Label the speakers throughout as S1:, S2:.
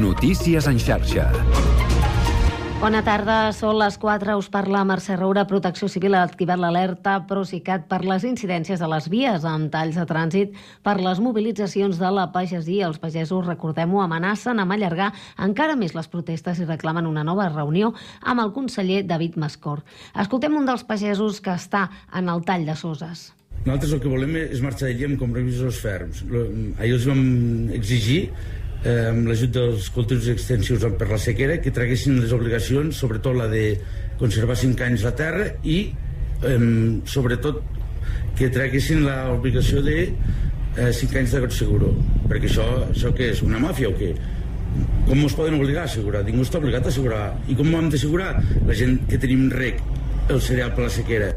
S1: Notícies en xarxa.
S2: Bona tarda, són les 4, us parla Mercè Roura. Protecció Civil ha activat l'alerta Procicat per les incidències a les vies amb talls de trànsit per les mobilitzacions de la pagesia. Els pagesos, recordem-ho, amenacen amb allargar encara més les protestes i reclamen una nova reunió amb el conseller David Mascor. Escoltem un dels pagesos que està en el tall de Soses.
S3: Nosaltres el que volem és marxar d'allí amb compromisos ferms. Ahir els vam exigir eh, amb l'ajut dels cultius extensius per la sequera, que traguessin les obligacions, sobretot la de conservar 5 anys la terra i, eh, sobretot, que traguessin l'obligació de eh, 5 anys seguro. Perquè això, això què és? Una màfia o què? Com ens poden obligar a assegurar? Ningú està obligat a assegurar. I com ho hem d'assegurar? La gent que tenim rec el cereal per la sequera.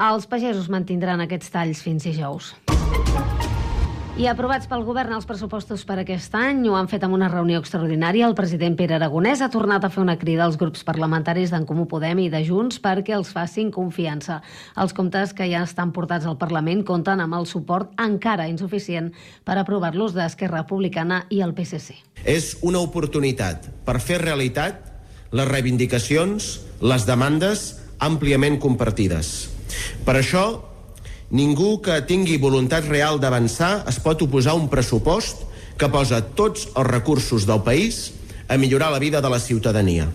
S2: Els pagesos mantindran aquests talls fins dijous. I aprovats pel govern els pressupostos per aquest any ho han fet amb una reunió extraordinària. El president Pere Aragonès ha tornat a fer una crida als grups parlamentaris d'en Comú Podem i de Junts perquè els facin confiança. Els comptes que ja estan portats al Parlament compten amb el suport encara insuficient per aprovar-los d'Esquerra Republicana i el PSC.
S4: És una oportunitat per fer realitat les reivindicacions, les demandes àmpliament compartides. Per això Ningú que tingui voluntat real d'avançar es pot oposar a un pressupost que posa tots els recursos del país a millorar la vida de la ciutadania.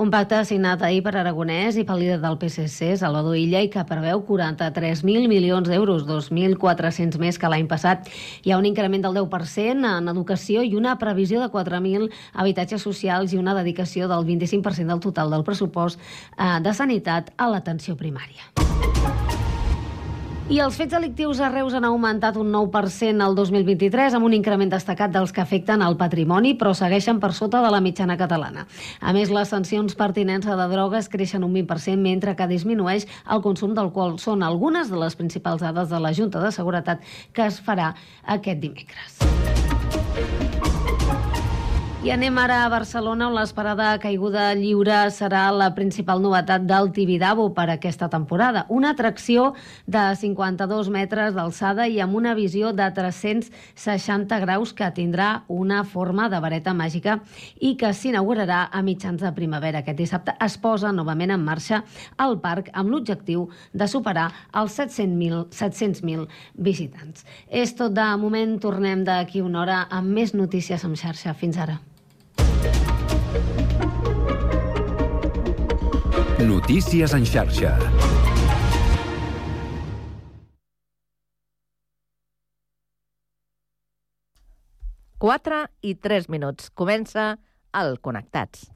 S2: Un pacte signat ahir per Aragonès i pel líder del PSC, Salvador Illa, i que preveu 43.000 milions d'euros, 2.400 més que l'any passat. Hi ha un increment del 10% en educació i una previsió de 4.000 habitatges socials i una dedicació del 25% del total del pressupost eh, de sanitat a l'atenció primària. I els fets delictius a Reus han augmentat un 9% el 2023, amb un increment destacat dels que afecten el patrimoni, però segueixen per sota de la mitjana catalana. A més, les sancions per tinença de drogues creixen un 20%, mentre que disminueix el consum d'alcohol. Són algunes de les principals dades de la Junta de Seguretat que es farà aquest dimecres. I anem ara a Barcelona, on l'esperada caiguda lliure serà la principal novetat del Tibidabo per aquesta temporada. Una atracció de 52 metres d'alçada i amb una visió de 360 graus que tindrà una forma de vareta màgica i que s'inaugurarà a mitjans de primavera. Aquest dissabte es posa novament en marxa al parc amb l'objectiu de superar els 700.000 700 visitants. És tot de moment, tornem d'aquí una hora amb més notícies en xarxa. Fins ara.
S1: Notícies en xarxa.
S5: Quatre i tres minuts. Comença el Connectats.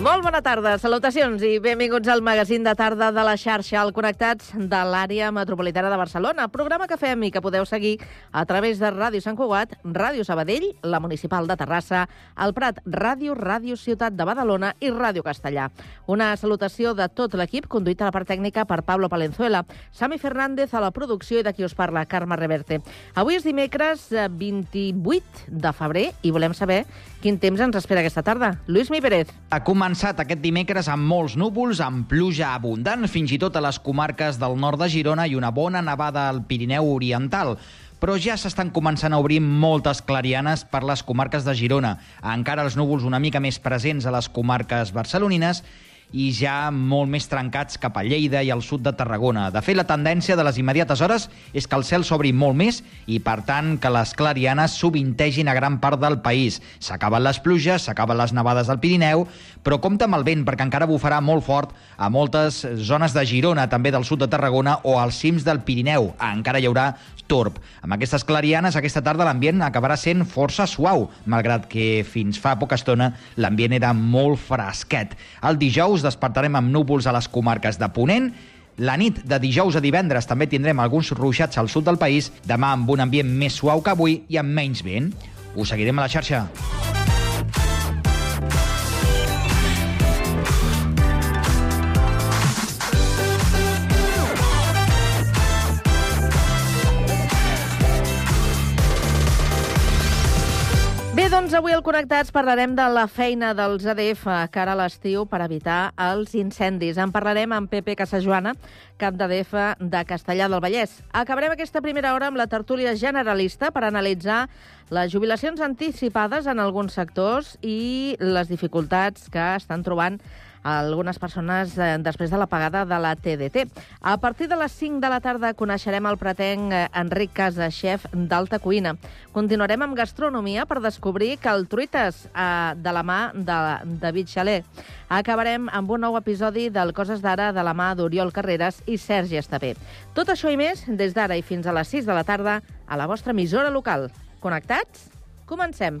S5: Molt bona tarda, salutacions i benvinguts al magazín de tarda de la xarxa al Connectats de l'àrea metropolitana de Barcelona, programa que fem i que podeu seguir a través de Ràdio Sant Cugat, Ràdio Sabadell, la Municipal de Terrassa, el Prat Ràdio, Ràdio Ciutat de Badalona i Ràdio Castellà. Una salutació de tot l'equip, conduït a la part tècnica per Pablo Palenzuela, Sami Fernández a la producció i de qui us parla, Carme Reverte. Avui és dimecres 28 eh, de febrer i volem saber quin temps ens espera aquesta tarda. Lluís Mi Pérez.
S6: A començat aquest dimecres amb molts núvols, amb pluja abundant, fins i tot a les comarques del nord de Girona i una bona nevada al Pirineu Oriental però ja s'estan començant a obrir moltes clarianes per les comarques de Girona. Encara els núvols una mica més presents a les comarques barcelonines i ja molt més trencats cap a Lleida i al sud de Tarragona. De fet, la tendència de les immediates hores és que el cel s'obri molt més i, per tant, que les clarianes sovintegin a gran part del país. S'acaben les pluges, s'acaben les nevades del Pirineu, però compta amb el vent, perquè encara bufarà molt fort a moltes zones de Girona, també del sud de Tarragona o als cims del Pirineu. Encara hi haurà torb. Amb aquestes clarianes, aquesta tarda l'ambient acabarà sent força suau, malgrat que fins fa poca estona l'ambient era molt fresquet. El dijous despertarem amb núvols a les comarques de Ponent, la nit de dijous a divendres també tindrem alguns ruixats al sud del país, demà amb un ambient més suau que avui i amb menys vent. Us seguirem a la xarxa.
S5: Doncs avui al Connectats parlarem de la feina dels ADF cara a l'estiu per evitar els incendis. En parlarem amb Pepe Casajoana, cap d'ADF de Castellà del Vallès. Acabarem aquesta primera hora amb la tertúlia generalista per analitzar les jubilacions anticipades en alguns sectors i les dificultats que estan trobant algunes persones eh, després de la pagada de la TDT. A partir de les 5 de la tarda coneixerem el pretenc eh, Enric Casa, xef d'Alta Cuina. Continuarem amb gastronomia per descobrir que el truites eh, de la mà de David Xaler. Acabarem amb un nou episodi del Coses d'Ara de la mà d'Oriol Carreras i Sergi Estapé. Tot això i més des d'ara i fins a les 6 de la tarda a la vostra emissora local. Connectats? Comencem.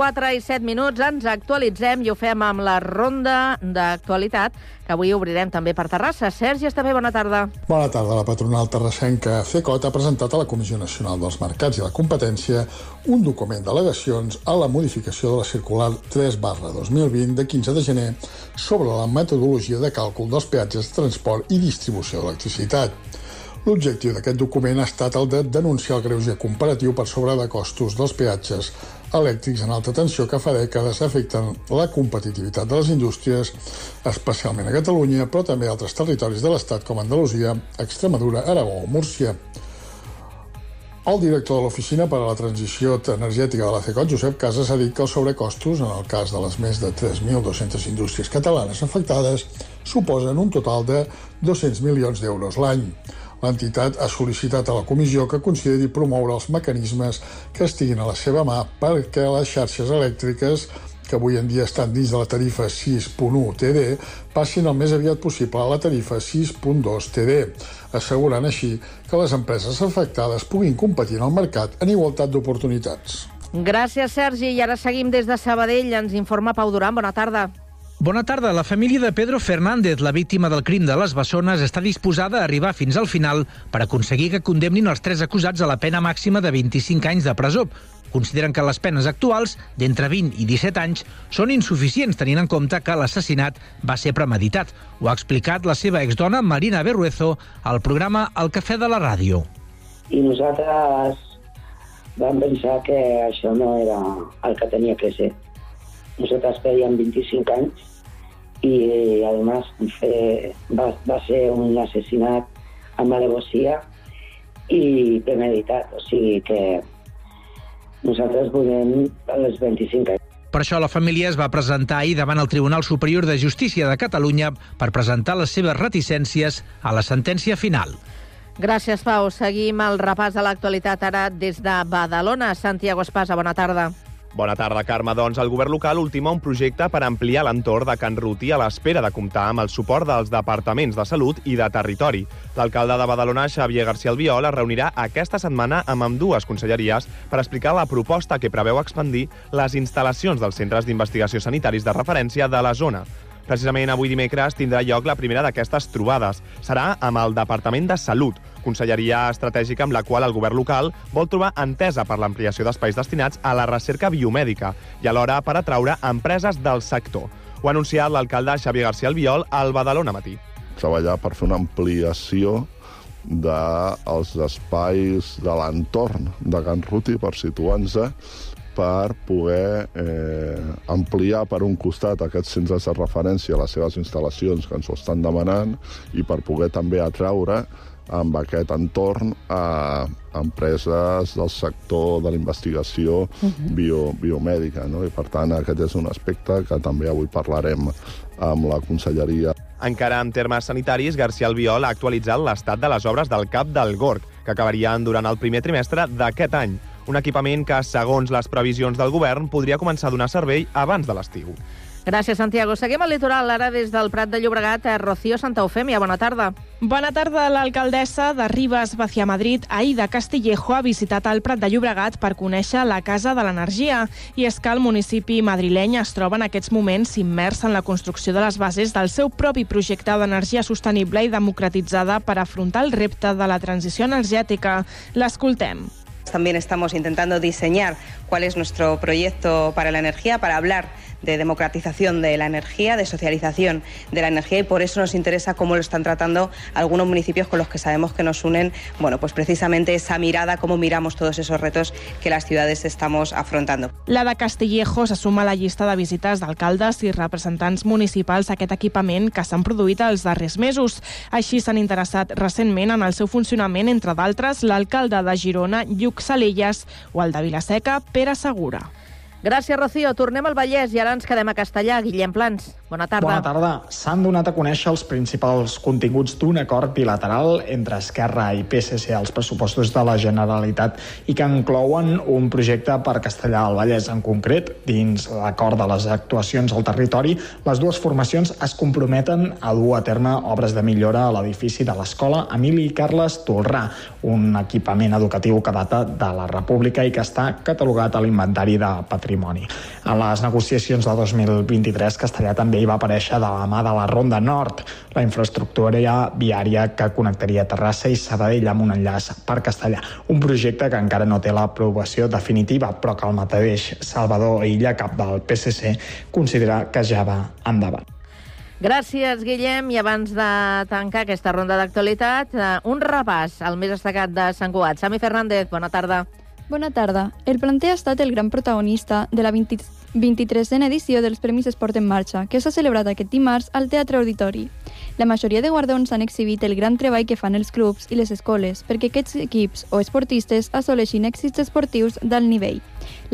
S5: 4 i 7 minuts ens actualitzem i ho fem amb la ronda d'actualitat que avui obrirem també per Terrassa. Sergi, està bé, bona tarda.
S7: Bona tarda. La patronal terrassenca FECOT ha presentat a la Comissió Nacional dels Mercats i la Competència un document d'al·legacions a la modificació de la circular 3 barra 2020 de 15 de gener sobre la metodologia de càlcul dels peatges de transport i distribució d'electricitat. L'objectiu d'aquest document ha estat el de denunciar el greuge comparatiu per sobre de costos dels peatges elèctrics en alta tensió que fa dècades afecten la competitivitat de les indústries, especialment a Catalunya, però també a altres territoris de l'Estat com Andalusia, Extremadura, Aragó o Múrcia. El director de l'Oficina per a la Transició Energètica de la CECOT, Josep Casas, ha dit que els sobrecostos, en el cas de les més de 3.200 indústries catalanes afectades, suposen un total de 200 milions d'euros l'any. L'entitat ha sol·licitat a la comissió que consideri promoure els mecanismes que estiguin a la seva mà perquè les xarxes elèctriques que avui en dia estan dins de la tarifa 6.1 TD passin el més aviat possible a la tarifa 6.2 TD, assegurant així que les empreses afectades puguin competir en el mercat en igualtat d'oportunitats.
S5: Gràcies, Sergi. I ara seguim des de Sabadell. Ens informa Pau Duran. Bona tarda.
S8: Bona tarda. La família de Pedro Fernández, la víctima del crim de les Bessones, està disposada a arribar fins al final per aconseguir que condemnin els tres acusats a la pena màxima de 25 anys de presó. Consideren que les penes actuals, d'entre 20 i 17 anys, són insuficients tenint en compte que l'assassinat va ser premeditat. Ho ha explicat la seva exdona Marina Berruezo al programa El Cafè de la Ràdio.
S9: i nosaltres vam pensar que això no era el que tenia que ser. Nosaltres fèiem 25 anys i, a més, fer, va, va ser un assassinat amb alevosia i premeditat. O sigui que nosaltres volem les 25 anys.
S8: Per això la família es va presentar ahir davant el Tribunal Superior de Justícia de Catalunya per presentar les seves reticències a la sentència final.
S5: Gràcies, Pau. Seguim el repàs de l'actualitat ara des de Badalona. Santiago Espasa, bona tarda.
S10: Bona tarda, Carme. Doncs el govern local ultima un projecte per ampliar l'entorn de Can Ruti a l'espera de comptar amb el suport dels departaments de Salut i de Territori. L'alcalde de Badalona, Xavier García Albiol, es reunirà aquesta setmana amb ambdues conselleries per explicar la proposta que preveu expandir les instal·lacions dels centres d'investigació sanitaris de referència de la zona. Precisament avui dimecres tindrà lloc la primera d'aquestes trobades. Serà amb el Departament de Salut, conselleria estratègica amb la qual el govern local vol trobar entesa per l'ampliació d'espais destinats a la recerca biomèdica i alhora per atraure empreses del sector. Ho ha anunciat l'alcalde Xavier García Albiol al Badalona Matí.
S11: treballar per fer una ampliació dels espais de l'entorn de Can Ruti, per situar-nos per poder eh, ampliar per un costat aquests centres de referència a les seves instal·lacions que ens ho estan demanant i per poder també atraure amb aquest entorn a empreses del sector de la investigació bio, biomèdica. No? I, per tant, aquest és un aspecte que també avui parlarem amb la conselleria.
S10: Encara en termes sanitaris, García Albiol ha actualitzat l'estat de les obres del CAP del Gorg, que acabarien durant el primer trimestre d'aquest any. Un equipament que, segons les previsions del govern, podria començar a donar servei abans de l'estiu.
S5: Gràcies, Santiago. Seguim al litoral, ara des del Prat de Llobregat, a Rocío Santa Eufèmia. Bona tarda.
S12: Bona tarda. L'alcaldessa de Ribes, Vacia Madrid, Aida Castillejo, ha visitat el Prat de Llobregat per conèixer la Casa de l'Energia. I és que el municipi madrileny es troba en aquests moments immers en la construcció de les bases del seu propi projecte d'energia sostenible i democratitzada per afrontar el repte de la transició energètica. L'escoltem.
S13: También estamos intentando diseñar cuál es nuestro proyecto para la energía, para hablar de democratización de la energía, de socialización de la energía y por eso nos interesa cómo lo están tratando algunos municipios con los que sabemos que nos unen, bueno, pues precisamente esa mirada, cómo miramos todos esos retos que las ciudades estamos afrontando.
S12: La de Castillejo se suma a la llista de visites d'alcaldes i representants municipals a aquest equipament que s'han produït els darrers mesos. Així s'han interessat recentment en el seu funcionament, entre d'altres, l'alcalde de Girona, Lluc Salelles, o el de Vilaseca, Pere Segura.
S5: Gràcies, Rocío. Tornem al Vallès i ara ens quedem a Castellà. Guillem Plans, bona tarda.
S14: Bona tarda. S'han donat a conèixer els principals continguts d'un acord bilateral entre Esquerra i PSC als pressupostos de la Generalitat i que inclouen un projecte per Castellà al Vallès. En concret, dins l'acord de les actuacions al territori, les dues formacions es comprometen a dur a terme obres de millora a l'edifici de l'escola Emili Carles Tolrà, un equipament educatiu que data de la República i que està catalogat a l'inventari de patrimoni patrimoni. A les negociacions de 2023, Castellà també hi va aparèixer de la mà de la Ronda Nord, la infraestructura viària que connectaria Terrassa i Sabadell amb un enllaç per Castellà. Un projecte que encara no té l'aprovació definitiva, però que el mateix Salvador Illa, cap del PSC, considera que ja va endavant.
S5: Gràcies, Guillem. I abans de tancar aquesta ronda d'actualitat, eh, un repàs al més destacat de Sant Cugat. Sami Fernández, bona tarda.
S15: Bona tarda. El planter ha estat el gran protagonista de la 20, 23a edició dels Premis Esport en Marxa, que s'ha celebrat aquest dimarts al Teatre Auditori. La majoria de guardons han exhibit el gran treball que fan els clubs i les escoles perquè aquests equips o esportistes assoleixin èxits esportius d'alt nivell.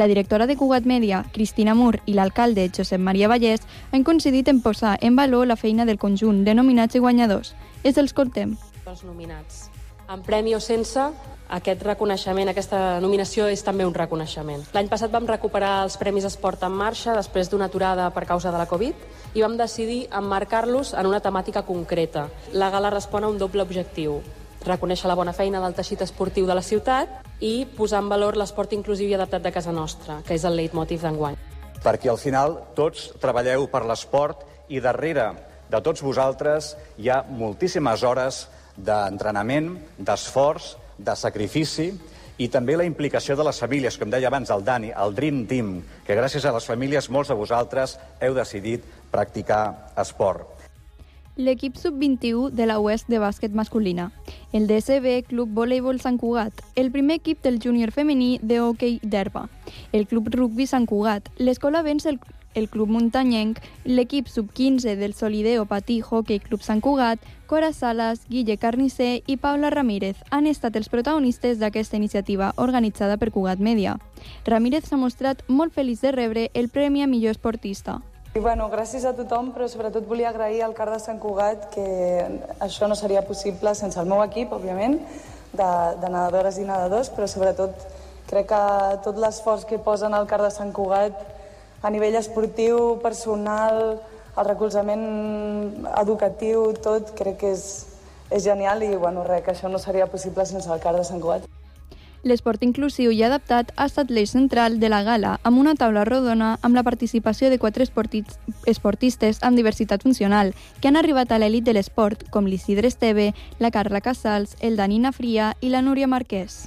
S15: La directora de Cugat Media, Cristina Mur, i l'alcalde, Josep Maria Vallès, han coincidit en posar en valor la feina del conjunt de nominats i guanyadors. És els escoltem.
S16: Els nominats. En premi o sense, aquest reconeixement, aquesta nominació és també un reconeixement. L'any passat vam recuperar els Premis Esport en Marxa després d'una aturada per causa de la Covid i vam decidir emmarcar-los en una temàtica concreta. La gala respon a un doble objectiu reconèixer la bona feina del teixit esportiu de la ciutat i posar en valor l'esport inclusiu i adaptat de casa nostra, que és el leitmotiv d'enguany.
S17: Perquè al final tots treballeu per l'esport i darrere de tots vosaltres hi ha moltíssimes hores d'entrenament, d'esforç, de sacrifici i també la implicació de les famílies, com deia abans el Dani, el Dream Team, que gràcies a les famílies molts de vosaltres heu decidit practicar esport.
S15: L'equip sub-21 de la Oest de bàsquet masculina, el DSB Club Voleibol Sant Cugat, el primer equip del júnior femení de hoquei d'herba, el Club Rugby Sant Cugat, l'Escola Vents el, el Club Muntanyenc, l'equip sub-15 del Solideo Patí Hockey Club Sant Cugat, Cora Salas, Guille Carnicer i Paula Ramírez han estat els protagonistes d'aquesta iniciativa organitzada per Cugat Media. Ramírez s'ha mostrat molt feliç de rebre el Premi a Millor Esportista.
S18: I bueno, gràcies a tothom, però sobretot volia agrair al CAR de Sant Cugat que això no seria possible sense el meu equip, òbviament, de, de nedadores i nedadors, però sobretot crec que tot l'esforç que posen al CAR de Sant Cugat a nivell esportiu, personal, el recolzament educatiu, tot, crec que és, és genial i bueno, res, que això no seria possible sense el CAR de Sant Cugat.
S15: L'esport inclusiu i adaptat ha estat l'eix central de la gala, amb una taula rodona amb la participació de quatre esportistes amb diversitat funcional, que han arribat a l'elit de l'esport, com l'Isidre Esteve, la Carla Casals, el Danina Fria i la Núria Marquès.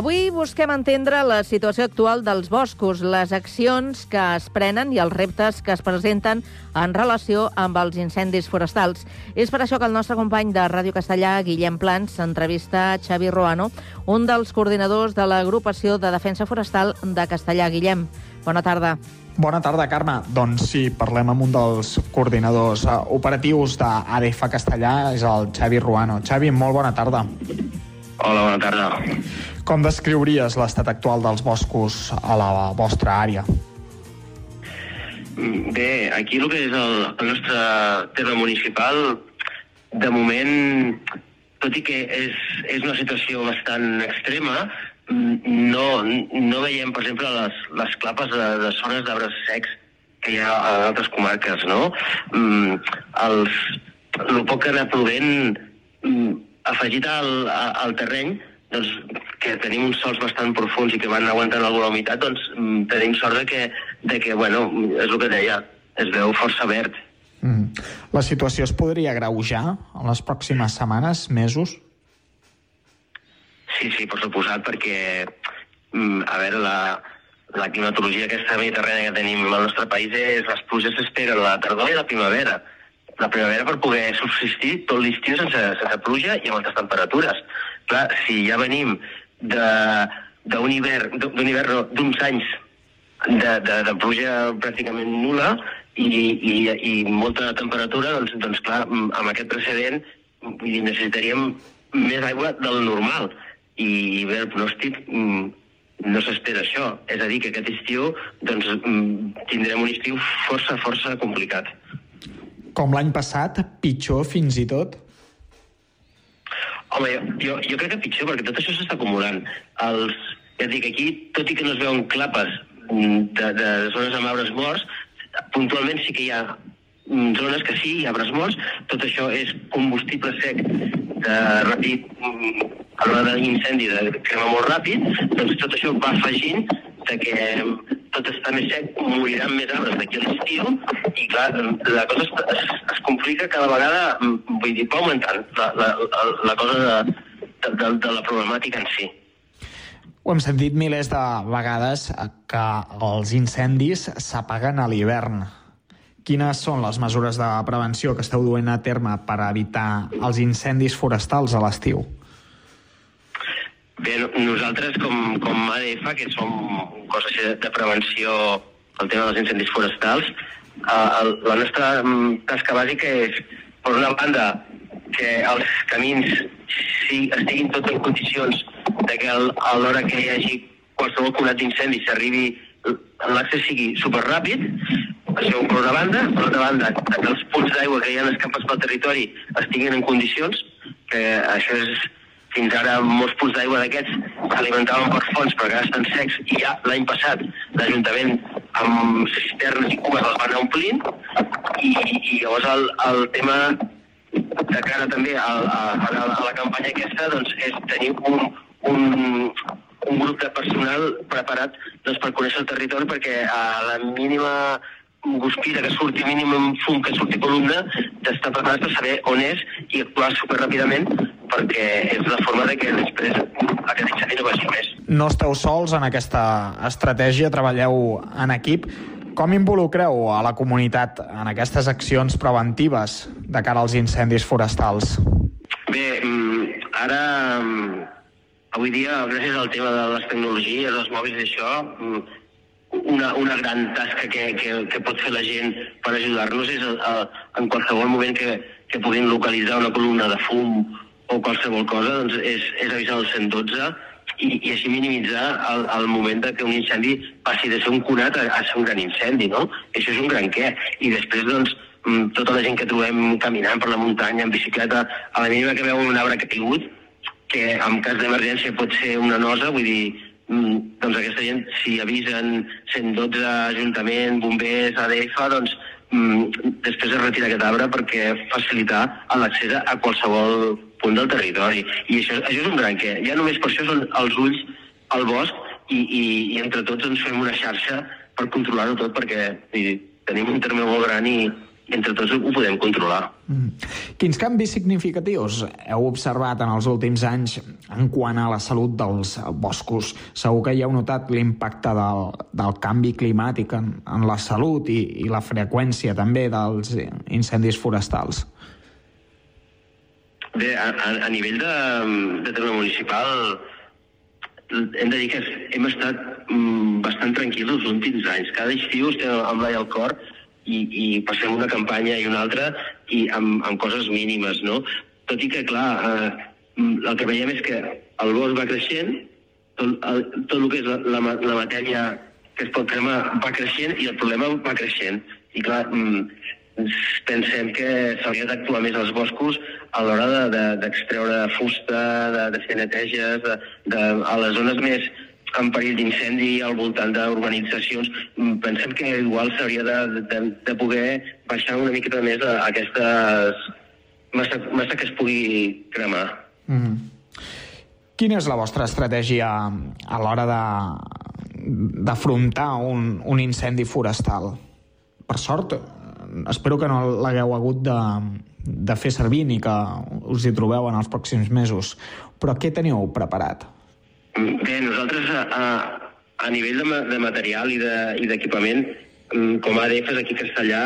S5: Avui busquem entendre la situació actual dels boscos, les accions que es prenen i els reptes que es presenten en relació amb els incendis forestals. És per això que el nostre company de Ràdio Castellà, Guillem Plans, entrevista a Xavi Roano, un dels coordinadors de l'agrupació de defensa forestal de Castellà. Guillem, bona tarda.
S14: Bona tarda, Carme. Doncs sí, parlem amb un dels coordinadors uh, operatius d'ADF Castellà, és el Xavi Ruano. Xavi, molt bona tarda.
S19: Hola, bona tarda.
S14: Com descriuries l'estat actual dels boscos a la vostra àrea?
S19: Bé, aquí el que és el, el nostre terme municipal, de moment, tot i que és, és una situació bastant extrema, mm, no, no veiem, per exemple, les, les clapes de, de zones d'arbres secs que hi ha a altres comarques, no? Mm, els, el poc que ha anat plovent, mm, afegit al, al terreny, doncs, que tenim uns sols bastant profuns i que van aguantant alguna humitat, doncs mm, tenim sort de que, de que, bueno, és el que deia, es veu força verd.
S14: Mm. La situació es podria greujar en les pròximes setmanes, mesos?
S19: Sí, sí, per suposat, perquè, mm, a veure, la, la climatologia aquesta mediterrània que tenim al nostre país és les pluges s'esperen la tardor i la primavera. La primavera per poder subsistir tot l'estiu sense, sense pluja i amb altes temperatures. Clar, si ja venim d'un hivern, d'un hivern, d'uns anys de, de, de pluja pràcticament nula i, i, i molta temperatura, doncs, doncs clar, amb aquest precedent vull dir, necessitaríem més aigua del normal. I bé, el pronòstic mm, no s'espera això. És a dir, que aquest estiu doncs, mm, tindrem un estiu força, força complicat.
S14: Com l'any passat, pitjor fins i tot?
S19: Home, jo, jo crec que pitjor, perquè tot això s'està acumulant. Els, ja dic, aquí, tot i que no es veuen clapes mm, de, de zones amb arbres morts, puntualment sí que hi ha mm, zones que sí, hi ha arbres morts, tot això és combustible sec de ràpid, mm, a l'hora d'incendi, de crema molt ràpid, doncs tot això va afegint de que tot està més sec, moriran més arbres d'aquí a l'estiu, i clar, la cosa es, es, complica cada vegada, vull dir, va augmentant la, la, la, la cosa de, de, de, de la problemàtica en si.
S14: Ho hem sentit milers de vegades eh, que els incendis s'apaguen a l'hivern. Quines són les mesures de prevenció que esteu duent a terme per evitar els incendis forestals a l'estiu?
S19: Bé, no- nosaltres com, com ADF, que som cosa així de, prevenció al tema dels incendis forestals, eh, la nostra mm, tasca bàsica és, per una banda, que els camins sí, estiguin tots en condicions de que el- a l'hora que hi hagi qualsevol conat d'incendi s'arribi l'accés sigui superràpid, això per una banda, per altra banda, que els punts d'aigua que hi ha escampats pel territori estiguin en condicions, que això és fins ara molts punts d'aigua d'aquests s'alimentaven per fonts perquè ara estan secs. I ja l'any passat l'Ajuntament amb cisternes i cubes els van omplint. I, i llavors el, el tema de cara també a, a, a, la, a la campanya aquesta doncs, és tenir un, un, un grup de personal preparat doncs, per conèixer el territori perquè a la mínima guspira que surti mínim un fum que surti columna, d'estar preparats per saber on és i actuar superràpidament perquè és la forma de que després aquest incendi no vagi més.
S14: No esteu sols en aquesta estratègia, treballeu en equip. Com involucreu a la comunitat en aquestes accions preventives de cara als incendis forestals?
S19: Bé, mm, ara, mm, avui dia, gràcies al tema de les tecnologies, els mòbils i això, mm, una, una gran tasca que, que, que pot fer la gent per ajudar-nos és a, a, en qualsevol moment que, que puguin localitzar una columna de fum o qualsevol cosa, doncs és, és avisar el 112 i, i així minimitzar el, el moment que un incendi passi de ser un conat a, a ser un gran incendi, no? Això és un gran què. I després, doncs, mm, tota la gent que trobem caminant per la muntanya, en bicicleta, a la mínima que veu un arbre caigut, que en cas d'emergència pot ser una nosa, vull dir, mm, doncs aquesta gent, si avisen 112, Ajuntament, bombers, ADF, doncs mm, després es retira aquest arbre perquè facilitar l'accés a qualsevol punt del territori. I això, això és un gran què. Ja només per això són els ulls al bosc i, i, i entre tots ens fem una xarxa per controlar-ho tot perquè dir, tenim un terme molt gran i, entre tots ho podem controlar.
S14: Quins canvis significatius heu observat en els últims anys en quant a la salut dels boscos? Segur que hi heu notat l'impacte del, del canvi climàtic en, en la salut i, i la freqüència també dels incendis forestals.
S19: Bé, a, a, a nivell de, de terme municipal hem de dir que hem estat mm, bastant tranquils els últims anys. Cada estiu estem amb l'ai al cor i, i passem una campanya i una altra i amb, amb coses mínimes, no? Tot i que, clar, eh, el que veiem és que el bosc va creixent, tot el, tot el que és la, la, la matèria que es pot cremar va creixent i el problema va creixent. I clar, mm, pensem que s'hauria d'actuar més als boscos a l'hora de- de- d'extreure de, fusta, de, de fer neteges, de, de, a les zones més en perill d'incendi al voltant d'urbanitzacions, mm, pensem que igual s'hauria de, de, de poder baixar una miqueta més a, aquestes massa, massa que es pugui cremar.
S14: Mm. Quina és la vostra estratègia a l'hora d'afrontar un, un incendi forestal? Per sort, espero que no l'hagueu hagut de, de fer servir ni que us hi trobeu en els pròxims mesos. Però què teniu preparat?
S19: Bé, nosaltres a, a, a nivell de, de material i de- i d'equipament, mm, com a ADFs aquí a Castellà,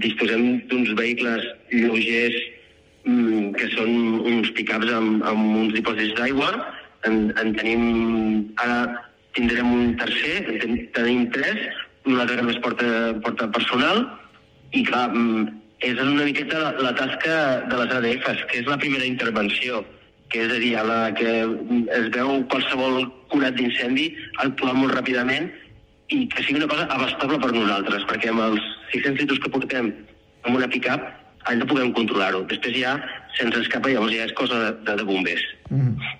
S19: disposem d'uns vehicles lleugers mm, que són uns pick-ups amb, amb uns dipòsits d'aigua. En, en tenim... Ara tindrem un tercer, en ten, tenim tres, un altre que més porta, porta personal, i clar, mm, és una miqueta la, la tasca de les ADFs, que és la primera intervenció, que és a dir, a la que es veu qualsevol curat d'incendi, actuar molt ràpidament i que sigui una cosa abastable per nosaltres, perquè amb els 600 litres que portem amb una pick-up, allò puguem controlar-ho. Després ja se'ns escapa, llavors ja és cosa de, de, de bombers.
S14: Mm.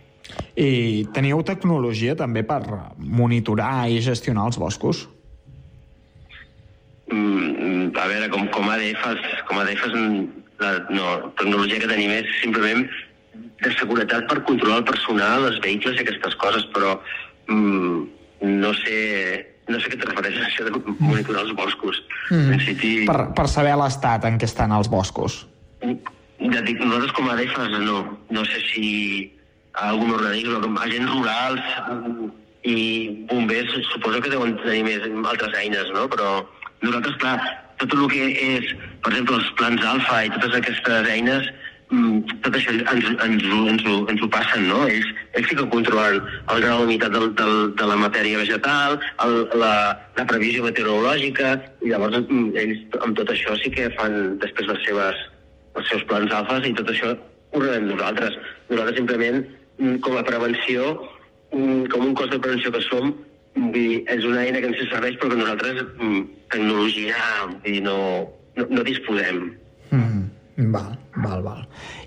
S14: I teniu tecnologia també per monitorar i gestionar els boscos?
S19: Mm, a veure, com, com a ADFs, com a mm, la no, tecnologia que tenim és simplement de seguretat per controlar el personal, els vehicles i aquestes coses, però mm, no sé no sé què te refereixes a això de monitorar els boscos.
S14: Mm.
S19: City,
S14: Per, per saber l'estat en què estan els boscos.
S19: ja dic, nosaltres com a ADFs no. No sé si algun organisme, agents rurals mm, i bombers, suposo que deuen tenir més altres eines, no? Però nosaltres, clar, tot el que és, per exemple, els plans alfa i totes aquestes eines, mm, tot això ens, ens, ho- ens, ho, ens ho passen, no? Ells, ells sí que controlen el grau d'humitat del, del, de la matèria vegetal, el, la, la previsió meteorològica, i llavors mm, ells amb tot això sí que fan després les seves, els seus plans alfas i tot això ho rebem nosaltres. Nosaltres simplement, mm, com a prevenció, com un cos de prevenció que som, dir, és una eina que ens serveix però que nosaltres mm, tecnologia dir, no, no, no disposem.
S14: Mm. Val, val, val.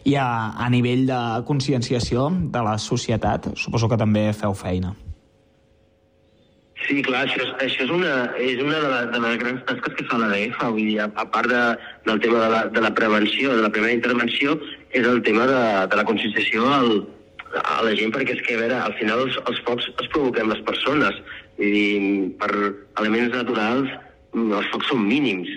S14: I a, a nivell de conscienciació de la societat, suposo que també feu feina.
S19: Sí, clar, això és, això és una, és una de, la, de les grans tasques que fa l'ADF, vull dir, a, a part de, del tema de la, de la prevenció, de la primera intervenció, és el tema de, de la conscienciació al, a la gent, perquè és que, a veure, al final els, els focs els provoquem les persones, vull dir, per elements naturals, mm, els focs són mínims.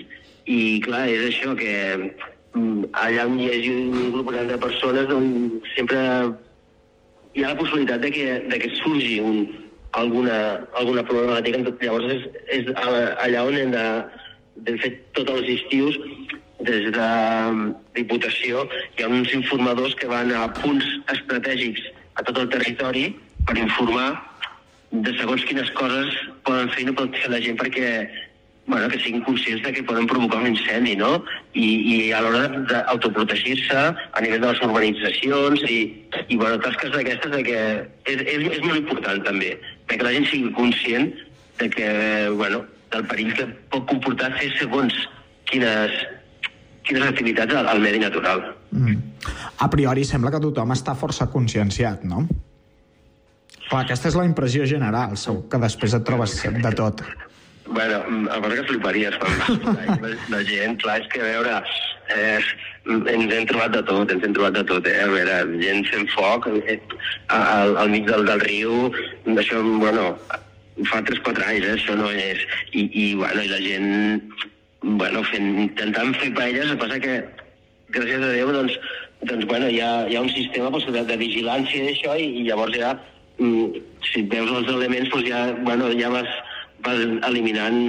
S19: I, clar, és això que mm, allà on hi hagi un grup gran de persones, doncs sempre hi ha la possibilitat de que, de que surgi un, alguna, alguna problemàtica. Llavors és, és allà on hem de, de fer tots els estius des de Diputació hi ha uns informadors que van a punts estratègics a tot el territori per informar de segons quines coses poden fer i no pot fer la gent perquè bueno, que siguin conscients de que poden provocar un incendi, no? I, i a l'hora d'autoprotegir-se a nivell de les urbanitzacions i, i bueno, tasques d'aquestes de que és, és, és molt important també, que la gent sigui conscient de que, bueno, del perill que pot comportar fer segons quines, quines activitats al, al medi natural.
S14: A priori sembla que tothom està força conscienciat, no? Clar, aquesta és la impressió general, segur que després et trobes de tot.
S19: Bueno, mm, a part que fliparies quan la, la gent, clar, és que a veure, eh, ens hem trobat de tot, ens hem trobat de tot, eh? A veure, gent fent foc eh, al, al mig del, del riu, això, bueno, fa 3-4 anys, eh? això no és... I, i, bueno, i la gent, bueno, fent, intentant fer paelles, el passa que, gràcies a Déu, doncs, doncs bueno, hi ha, hi ha un sistema doncs, de, de vigilància d'això i, i llavors ja, si veus els elements, doncs ja, bueno, ja vas, vas eliminant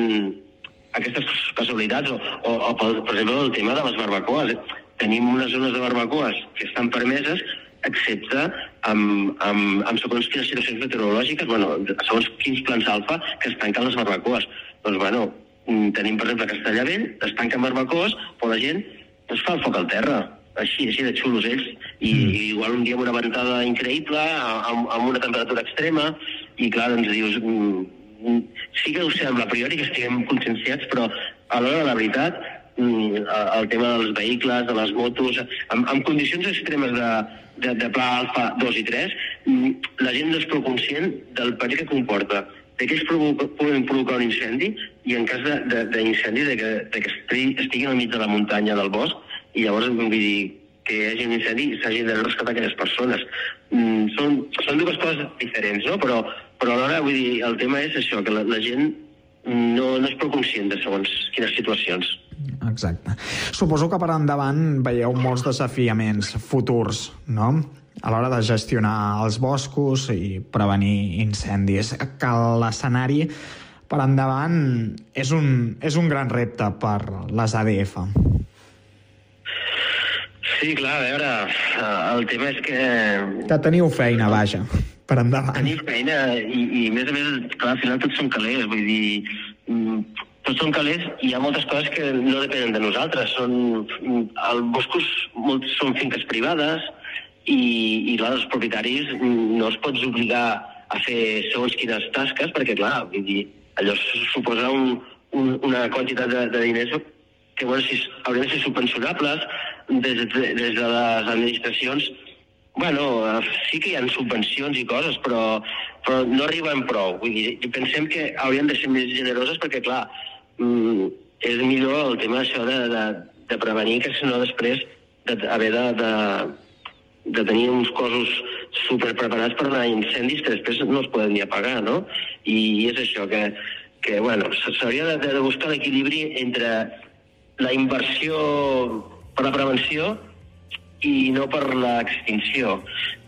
S19: aquestes casualitats o, o, o per, per exemple el tema de les barbacoes tenim unes zones de barbacoes que estan permeses excepte amb, amb, amb segons quines situacions meteorològiques, bueno, segons quins plans alfa que es tanquen les barbacoes. Doncs, bueno, mm, tenim, per exemple, Castellavell, es tanquen barbacoes, però la gent es fa el foc al terra, així, així de xulos ells, i, mm. i igual un dia amb una ventada increïble, amb, amb una temperatura extrema, i clar, doncs dius, mm, mm, sí que ho sembla a priori que estiguem conscienciats, però a l'hora de la veritat, mm, el tema dels vehicles, de les motos, amb, amb condicions extremes de, de, de pla alfa 2 i 3, mm, la gent no és prou conscient del perill que comporta de que ells provoca, poden provocar un incendi i en cas d'incendi de, de, d'incendi, de, que, de que estigui, estiguin al mig de la muntanya del bosc i llavors vull dir que hi hagi un incendi i s'hagin de rescatar aquelles persones. Mm, són, són dues coses diferents, no? Però, però alhora, vull dir, el tema és això, que la, la gent no, no és prou conscient de segons quines situacions.
S14: Exacte. Suposo que per endavant veieu molts desafiaments futurs, no? a l'hora de gestionar els boscos i prevenir incendis. Que l'escenari per endavant és un, és un gran repte per les ADF.
S19: Sí, clar, a veure, eh, el tema és que
S14: Que teniu feina, vaja, per endavant.
S19: tenim feina i, i a més a més, clar, al final tots són calés, vull dir, mm, tots són calés i hi ha moltes coses que no depenen de nosaltres. Són, mm, els boscos molts són finques privades i, i clar, els propietaris mm, no els pots obligar a fer segons quines tasques perquè, clar, vull dir, allò suposa un, un, una quantitat de, de diners que bueno, si, haurien de ser subvencionables des de, des de les administracions Bueno, eh, sí que hi ha subvencions i coses, però, però no arriben prou. Vull dir, i pensem que haurien de ser més generoses perquè, clar, mm, és millor el tema això de, de, de prevenir que si no després d'haver de, de, de tenir uns cossos super preparats per anar a incendis que després no es poden ni apagar, no? I és això, que, que bueno, s'hauria de, de buscar l'equilibri entre la inversió per la prevenció i no per l'extinció.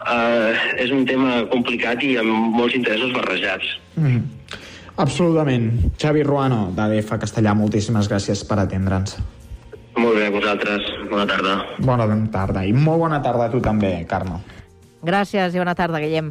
S19: Uh, és un tema complicat i amb molts interessos barrejats.
S14: Mm. Absolutament. Xavi Ruano, d'ADF Castellà, moltíssimes gràcies per atendre'ns.
S19: Molt bé, vosaltres. Bona tarda.
S14: Bona tarda. I molt bona tarda a tu també, Carme.
S5: Gràcies i bona tarda, Guillem.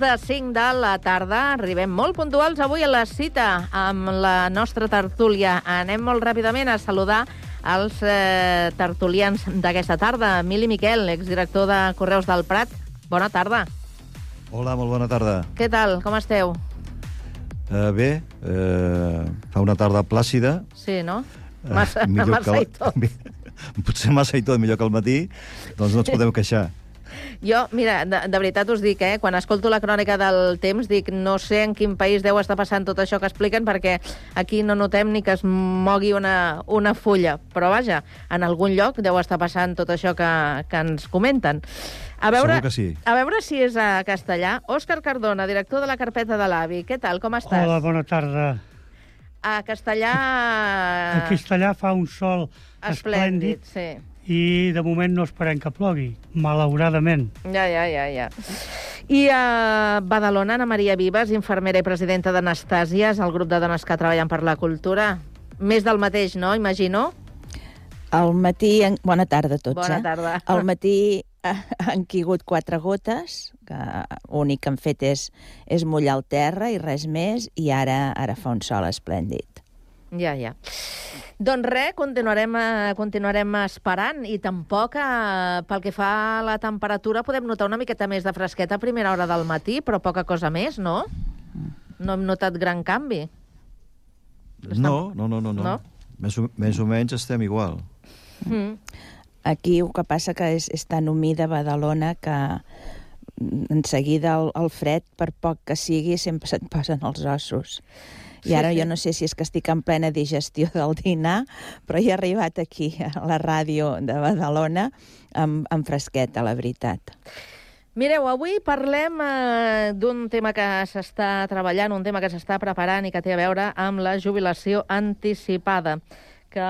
S5: De cinc de la tarda. Arribem molt puntuals avui a la cita amb la nostra tertúlia. Anem molt ràpidament a saludar els eh, tertulians d'aquesta tarda. Emili Miquel, exdirector de Correus del Prat. Bona tarda.
S20: Hola, molt bona tarda.
S5: Què tal? Com esteu?
S20: Uh, bé, uh, fa una tarda plàcida.
S5: Sí, no?
S20: Eh,
S5: Massa,
S20: millor
S5: massa
S20: que
S5: i tot.
S20: Potser massa i tot, millor que al matí, doncs no ens podem queixar.
S5: Jo, mira, de, de veritat us dic, eh, quan escolto la crònica del temps, dic, no sé en quin país deu estar passant tot això que expliquen, perquè aquí no notem ni que es mogui una, una fulla. Però vaja, en algun lloc deu estar passant tot això que, que ens comenten. A veure,
S20: Segur que sí.
S5: a veure si és a castellà. Òscar Cardona, director de la carpeta de l'AVI. Què tal, com estàs?
S21: Hola, bona tarda.
S5: A castellà...
S21: A Castellà fa un sol
S5: Esplèndid,
S21: esplèndid
S5: sí.
S21: I de moment no esperem que plogui, malauradament.
S5: Ja, ja, ja, ja. I a Badalona, Ana Maria Vives, infermera i presidenta d'Anastàsies, el grup de dones que treballen per la cultura. Més del mateix, no? Imagino.
S22: Al matí... En... Bona tarda a tots,
S5: Bona
S22: eh?
S5: tarda.
S22: Al matí han caigut quatre gotes, que l'únic que han fet és, és mullar el terra i res més, i ara ara fa un sol esplèndid.
S5: Ja, ja. Doncs res, continuarem, eh, continuarem esperant i tampoc, eh, pel que fa a la temperatura, podem notar una miqueta més de fresqueta a primera hora del matí, però poca cosa més, no? No hem notat gran canvi.
S20: No, no, no, no. no.
S5: No?
S20: Més, o, més o menys estem igual.
S5: Mm.
S22: Aquí el que passa que és, és tan humida Badalona que mm, en seguida el, el fred, per poc que sigui, sempre se't posen els ossos. I ara
S5: sí.
S22: jo no sé si és que estic en plena digestió del dinar, però he arribat aquí a la ràdio de Badalona amb, amb fresqueta, la veritat.
S5: Mireu, avui parlem eh, d'un tema que s'està treballant, un tema que s'està preparant i que té a veure amb la jubilació anticipada que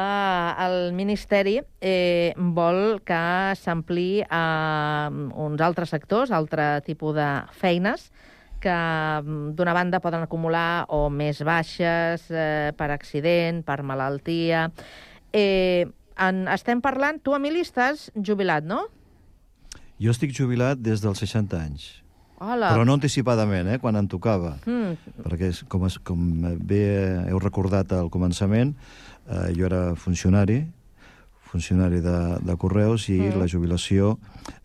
S5: el Ministeri eh, vol que s'ampli a uns altres sectors, altre tipus de feines, que mm, d'una banda poden acumular o més baixes eh, per accident, per malaltia... Eh, en, estem parlant... Tu, Emili, estàs jubilat, no?
S20: Jo estic jubilat des dels 60 anys.
S5: Hola.
S20: Però no anticipadament, eh, quan em tocava.
S5: Mm.
S20: Perquè, és- com, com bé heu recordat al començament, eh, jo era funcionari, funcionari de, de Correus, i
S5: Mm.
S20: la jubilació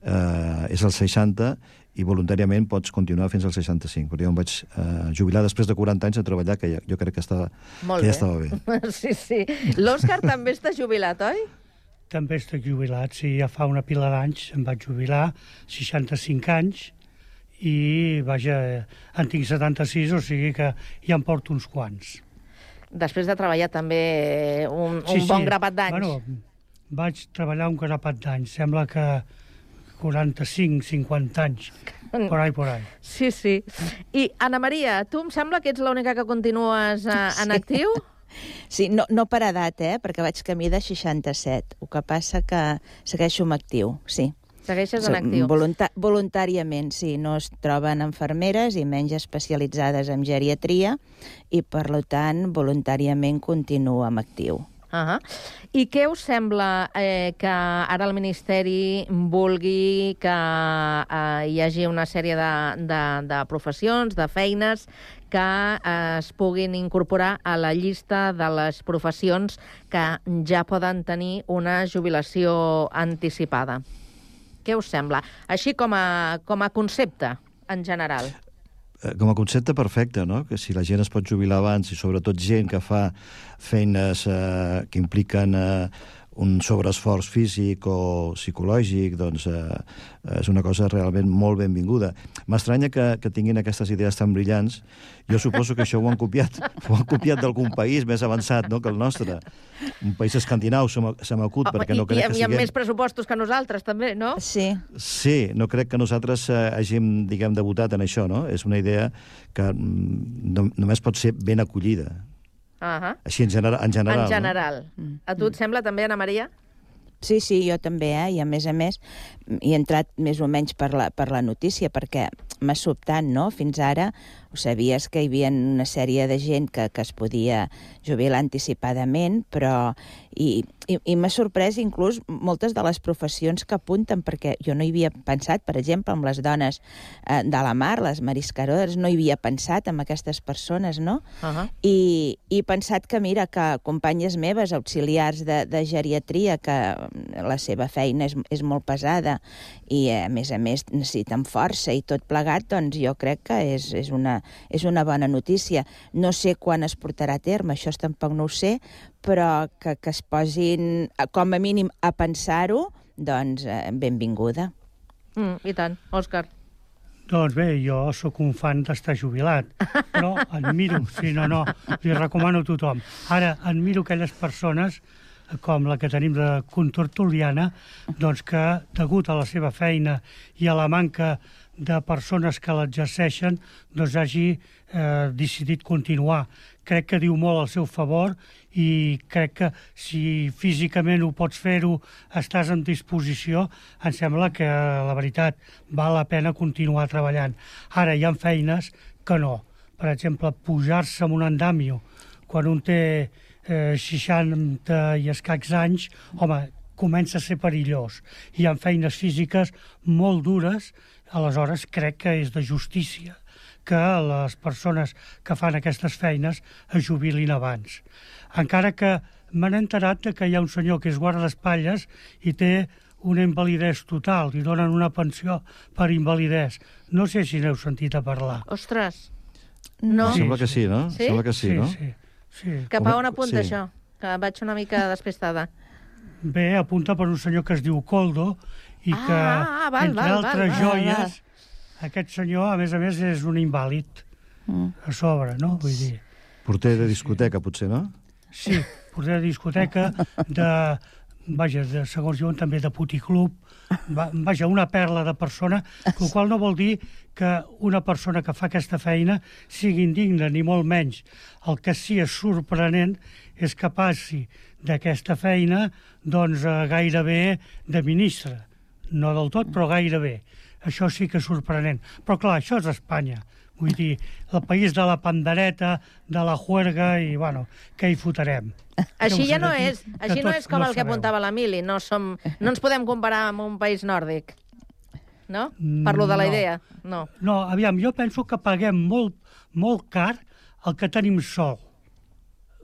S20: eh, és als 60 i voluntàriament pots continuar fins als 65. Però jo em vaig eh, jubilar després de 40 anys de treballar, que ja, jo crec que, estava,
S5: Molt
S20: que
S5: bé.
S20: ja estava bé.
S5: Sí, sí. L'Òscar també està jubilat, oi?
S21: També estic jubilat, sí, ja fa una pila d'anys em vaig jubilar, 65 anys, i, vaja, en tinc 76, o sigui que ja em porto uns quants.
S5: Després de treballar també un, un bon grapat d'anys.
S21: Bueno, vaig treballar un grapat d'anys, sembla que 45, 50 anys, por ahí, por ahí.
S5: Sí, sí. I, Ana Maria, tu em sembla que ets l'única que continues eh, en
S22: Sí.
S5: actiu?
S22: Sí, no, no per edat, eh? perquè vaig camí de 67. El que passa que segueixo en actiu, sí.
S5: Segueixes en actiu.
S22: Volunta voluntàriament, sí. No es troben enfermeres i menys especialitzades en geriatria i, per lo tant, voluntàriament continuo en actiu.
S5: Uh -huh. I què us sembla eh, que ara el Ministeri vulgui que eh, hi hagi una sèrie de, de, de professions, de feines, que eh, es puguin incorporar a la llista de les professions que ja poden tenir una jubilació anticipada? Què us sembla? Així com a, com a concepte, en general.
S20: Eh, com a concepte perfecte, no? Que si la gent es pot jubilar abans i sobretot gent que fa feines eh, que impliquen eh, un sobreesforç físic o psicològic, doncs eh, és una cosa realment molt benvinguda. M'estranya que, que tinguin aquestes idees tan brillants. Jo suposo que això ho han copiat, ho han copiat d'algun país més avançat no, que el nostre. Un país escandinau, se m'acut, perquè no
S5: I,
S20: crec
S5: i,
S20: que
S5: I amb
S20: siguem...
S5: més pressupostos que nosaltres, també, no?
S22: Sí.
S20: Sí, no crec que nosaltres eh, hàgim, diguem, debutat en això, no? És una idea que mm, no, només pot ser ben acollida.
S5: Uh
S20: Així, en, genera, en general.
S5: en general. A tu et sembla també, Ana Maria?
S22: Sí, sí, jo també, eh? I a més a més, hi he entrat més o menys per la, per la notícia, perquè m'ha sobtat, no? Fins ara ho sabies que hi havia una sèrie de gent que, que es podia jubilar anticipadament, però... I, i, i m'ha sorprès inclús moltes de les professions que apunten, perquè jo no hi havia pensat, per exemple, amb les dones eh, de la mar, les mariscadores, no hi havia pensat amb aquestes persones, no?
S5: Uh -huh.
S22: I, i he pensat que, mira, que companyes meves, auxiliars de, de geriatria, que la seva feina és, és molt pesada i, a més a més, necessiten força i tot plegat, doncs jo crec que és, és, una, és una bona notícia. No sé quan es portarà a terme, això tampoc no ho sé, però que, que es posin, eh, com a mínim, a pensar-ho, doncs eh, benvinguda.
S5: Mm, I tant. Òscar.
S21: Doncs bé, jo sóc un fan d'estar jubilat, però admiro, sí, no, no, li recomano a tothom. Ara, admiro aquelles persones eh, com la que tenim de contortuliana, doncs que, degut a la seva feina i a la manca de persones que l'exerceixen, doncs hagi eh, decidit continuar. Crec que diu molt al seu favor i crec que si físicament ho pots fer-ho, estàs en disposició, em sembla que la veritat val la pena continuar treballant. Ara hi ha feines que no. Per exemple, pujar-se amb un andamio quan un té eh, 60 i escacs anys, home, comença a ser perillós. Hi ha feines físiques molt dures, aleshores crec que és de justícia que les persones que fan aquestes feines es jubilin abans. Encara que m'han enterat de que hi ha un senyor que és guardaespatlles i té una invalidesa total, li donen una pensió per invalidesa. No sé si n'heu sentit a parlar.
S5: Ostres. No.
S20: Sembla que sí, no?
S5: Sí?
S20: Sembla que sí,
S21: Sí,
S20: no?
S21: sí. Sí.
S5: Cap a on apunta
S20: Sí.
S5: això? Que vaig una mica despistada.
S21: Bé, apunta per un senyor que es diu Coldo i
S5: Ah,
S21: que,
S5: ah, val,
S21: entre
S5: val,
S21: altres
S5: val, val,
S21: joies, aquest senyor, a més a més, és un invàlid
S22: Mm.
S21: a sobre, no? Vull dir,
S20: Porter de discoteca, potser, no?
S21: sí, porter de discoteca, de, vaja, de, segons diuen també de puticlub, va, vaja, una perla de persona, el qual no vol dir que una persona que fa aquesta feina sigui indigna, ni molt menys. El que sí és sorprenent és que passi d'aquesta feina doncs, gairebé de ministre. No del tot, però gairebé. Això sí que és sorprenent. Però clar, això és Espanya. Vull dir, el país de la pandereta, de la juerga, i bueno, què hi fotrem?
S5: Així ja no és, així no és com el que
S21: sabeu.
S5: apuntava l'Emili. No, som, no ens podem comparar amb un país nòrdic. No? Parlo de la
S21: No.
S5: idea. No.
S21: No, aviam, jo penso que paguem molt, molt car el que tenim sol.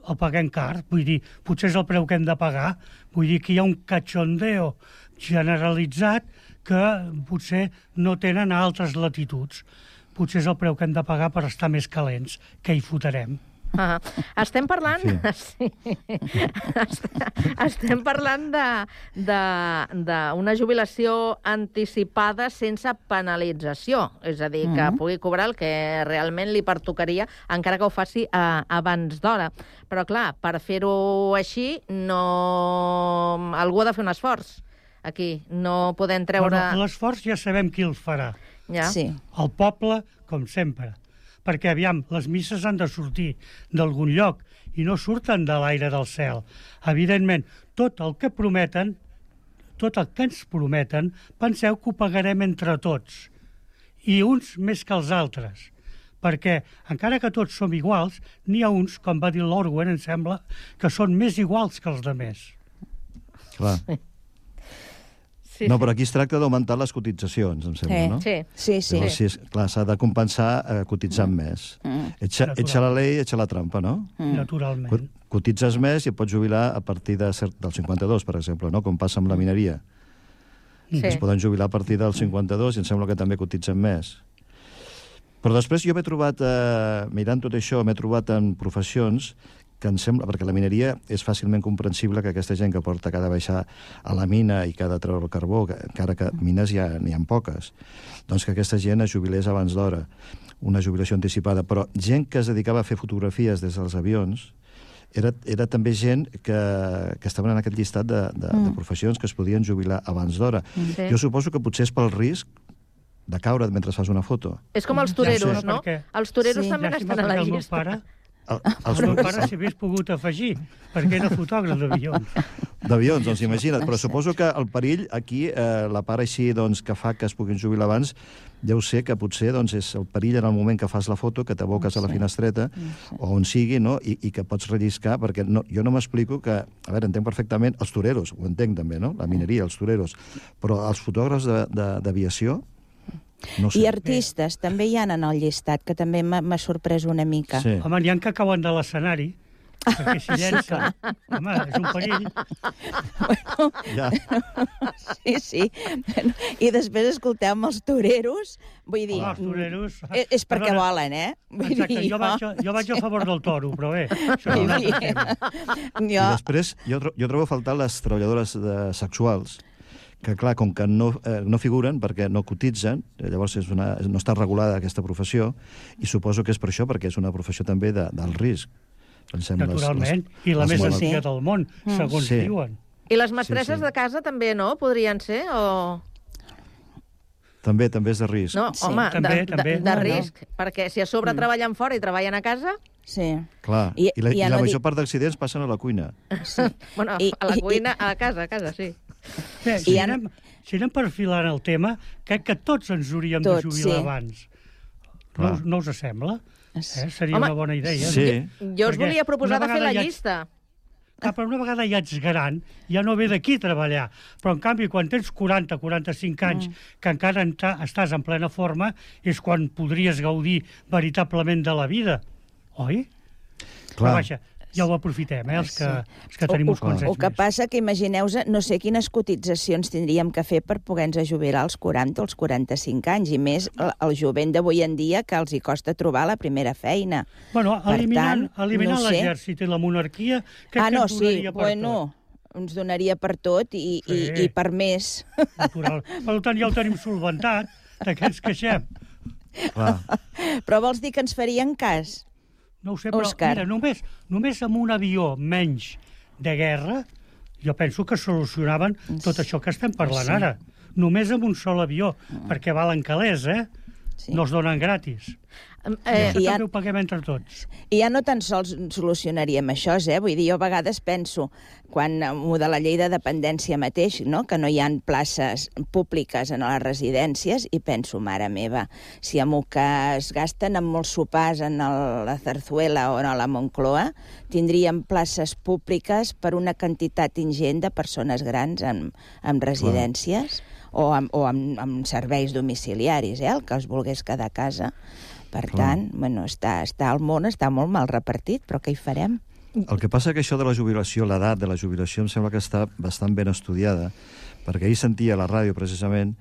S21: El paguem car, vull dir, potser és el preu que hem de pagar. Vull dir que hi ha un cachondeo generalitzat que potser no tenen a altres latituds. Potser és el preu que hem de pagar per estar més calents, que hi fotrem.
S5: Ah, estem parlant... Sí. estem parlant de- de- d'una jubilació anticipada sense penalització. És a dir, que
S23: Mhm.
S5: pugui cobrar el que realment li pertocaria, encara que ho faci eh, abans d'hora. Però, clar, per fer-ho així, no... algú ha de fer un esforç. Aquí, no podem treure...
S21: Bueno, L'esforç ja sabem qui el farà.
S5: Ja. Sí.
S21: El poble, com sempre. Perquè, aviam, les misses han de sortir d'algun lloc i no surten de l'aire del cel. Evidentment, tot el que prometen, tot el que ens prometen, penseu que ho pagarem entre tots. I uns més que els altres. Perquè, encara que tots som iguals, n'hi ha uns, com va dir l'Orwell, em sembla, que són més iguals que els de més.
S20: Clar.
S5: Sí,
S20: no, però aquí es tracta d'augmentar les cotitzacions, em sembla,
S22: Sí.
S20: no?
S22: Sí. Sí, sí.
S20: Llavors, si és, clar, s'ha de compensar eh, cotitzant més.
S22: Mm.
S20: Etxa, etxa la llei, etxa la trampa, no?
S21: Mm. Naturalment.
S20: Co- Cotitzes més i et pots jubilar a partir de cert, del 52, per exemple, no? com passa amb la mineria.
S5: Sí.
S20: Es poden jubilar a partir del 52 i em sembla que també cotitzen més. Però després jo m'he trobat, eh, mirant tot això, m'he trobat en professions que em sembla, perquè la mineria és fàcilment comprensible que aquesta gent que porta cada baixar a la mina i de treure el carbó, que, encara que mines ja n'hi ha poques, doncs que aquesta gent es jubilés abans d'hora, una jubilació anticipada. Però gent que es dedicava a fer fotografies des dels avions, era, era també gent que, que estaven en aquest llistat de, de, mm. de professions que es podien jubilar abans d'hora.
S5: Sí.
S20: Jo suposo que potser és pel risc de caure mentre fas una foto.
S5: És com els toreros,
S20: sé.
S5: no? Els toreros
S21: Sí.
S5: també
S21: Llàstima
S5: estan a la
S21: el meu
S5: llista.
S21: pare,
S20: El,
S21: el meu pare s'hi hagués pogut afegir, perquè era fotògraf d'avions.
S20: D'avions, doncs imagina't. Però suposo que el perill aquí, eh, la part així doncs, que fa que es puguin jubilar abans, ja ho sé que potser doncs, és el perill en el moment que fas la foto, que t'aboques a la finestreta, o on sigui, no? I, i que pots relliscar, perquè no, jo no m'explico que... A veure, entenc perfectament els toreros, ho entenc també, no? La mineria, els toreros. Però els fotògrafs d'aviació... No sé.
S22: I artistes també hi ha en el llistat, que també m'ha sorprès una mica.
S20: Sí.
S21: Home, n'hi ha que cauen de l'escenari, perquè si llencen... Home, és un perill.
S20: Ja.
S22: Sí, sí. Bueno, I després escoltem els toreros, vull dir...
S21: Home, els toreros...
S22: És, és perquè
S21: Perdona.
S22: volen, eh? Vull
S21: Exacte,
S22: dir,
S21: jo vaig, a, jo vaig a favor del toro, però bé, això és un altre tema.
S20: I després jo, tro- jo trobo a faltar les treballadores de, sexuals, que clar, com que no, eh, no figuren perquè no cotitzen, eh, llavors és una, no està regulada aquesta professió, i suposo que és per això, perquè és una professió també de, del risc. Pensem les-
S21: Naturalment,
S20: les-
S21: i la
S20: les
S21: més antiga del món, segons
S20: Sí.
S21: diuen.
S5: I les mestresses
S20: Sí, sí.
S5: de casa també, no? Podrien ser, o...
S20: També, també és de risc.
S5: No,
S22: Sí.
S5: home,
S21: També,
S5: de,
S21: també.
S5: de, de
S21: No, no.
S5: risc, perquè si a sobre treballen fora i treballen a casa,
S22: Sí.
S20: Clar,
S22: I-
S20: i, i la,
S22: i
S20: i
S22: ja
S20: la
S22: no
S20: major
S22: dic-
S20: part d'accidents passen a la cuina.
S22: sí.
S5: bueno,
S22: I-
S5: a la
S22: i-
S5: cuina, a casa, a casa, sí.
S21: Bé, si,
S22: I ara-
S21: anem, si anem perfilant el tema, crec que tots ens hauríem
S22: Tots,
S21: de jubilar
S22: sí.
S21: abans. No, us- no us sembla? Eh? Seria
S5: Home,
S21: una bona idea.
S20: Sí.
S5: Jo us
S21: Perquè
S5: volia proposar de fer la
S21: ja-
S5: llista.
S21: Ah, però una vegada ja ets gran, ja no ve d'aquí treballar. Però, en canvi, quan tens 40, 45 anys,
S22: Mm.
S21: que encara enta- estàs en plena forma, és quan podries gaudir veritablement de la vida. Oi? Però,
S20: Clar.
S21: vaja, ja ho aprofitem, eh, els que, els que tenim
S22: o,
S21: uns quants anys
S22: o que
S21: més.
S22: passa que imagineu no sé quines cotitzacions tindríem que fer per poder-nos jubilar als 40 o als 45 anys, i més el, el jovent d'avui en dia que els hi costa trobar la primera feina.
S21: Bueno,
S22: Per
S21: eliminant,
S22: tant,
S21: eliminant
S22: no sé.
S21: l'exèrcit i la monarquia, crec
S22: ah,
S21: que
S22: no,
S21: ens
S22: sí,
S21: donaria per
S22: bueno, ens donaria per tot i,
S21: Sí.
S22: i, i per més.
S21: tot. Natural. Per tant, ja ho tenim solventat, de què ens queixem?
S20: Clar.
S22: Però vols dir que ens farien cas?
S21: No ho sé, però
S22: Òscar.
S21: mira, només, només amb un avió menys de guerra, jo penso que solucionaven tot això que estem parlant
S22: Sí.
S21: ara. Només amb un sol avió, perquè valen calés, eh?
S22: Sí.
S21: No es donen gratis.
S5: Eh,
S21: això
S22: i ja-
S21: també ho paguem entre tots.
S22: I ja no tan sols solucionaríem això, eh? Vull dir, jo a vegades penso, quan amb de la llei de dependència mateix, no? que no hi han places públiques en les residències, i penso, mare meva, si amb el que es gasten en molts sopars en el, la Zarzuela o a la Moncloa, tindríem places públiques per una quantitat ingent de persones grans en, en residències o, amb, o amb, amb serveis domiciliaris, eh? el que es volgués quedar a casa. Per
S20: Clar.
S22: tant, bueno, està, està el món està molt mal repartit, però què hi farem?
S20: El que passa que això de la jubilació, l'edat de la jubilació, em sembla que està bastant ben estudiada, perquè ahir sentia a la ràdio, precisament,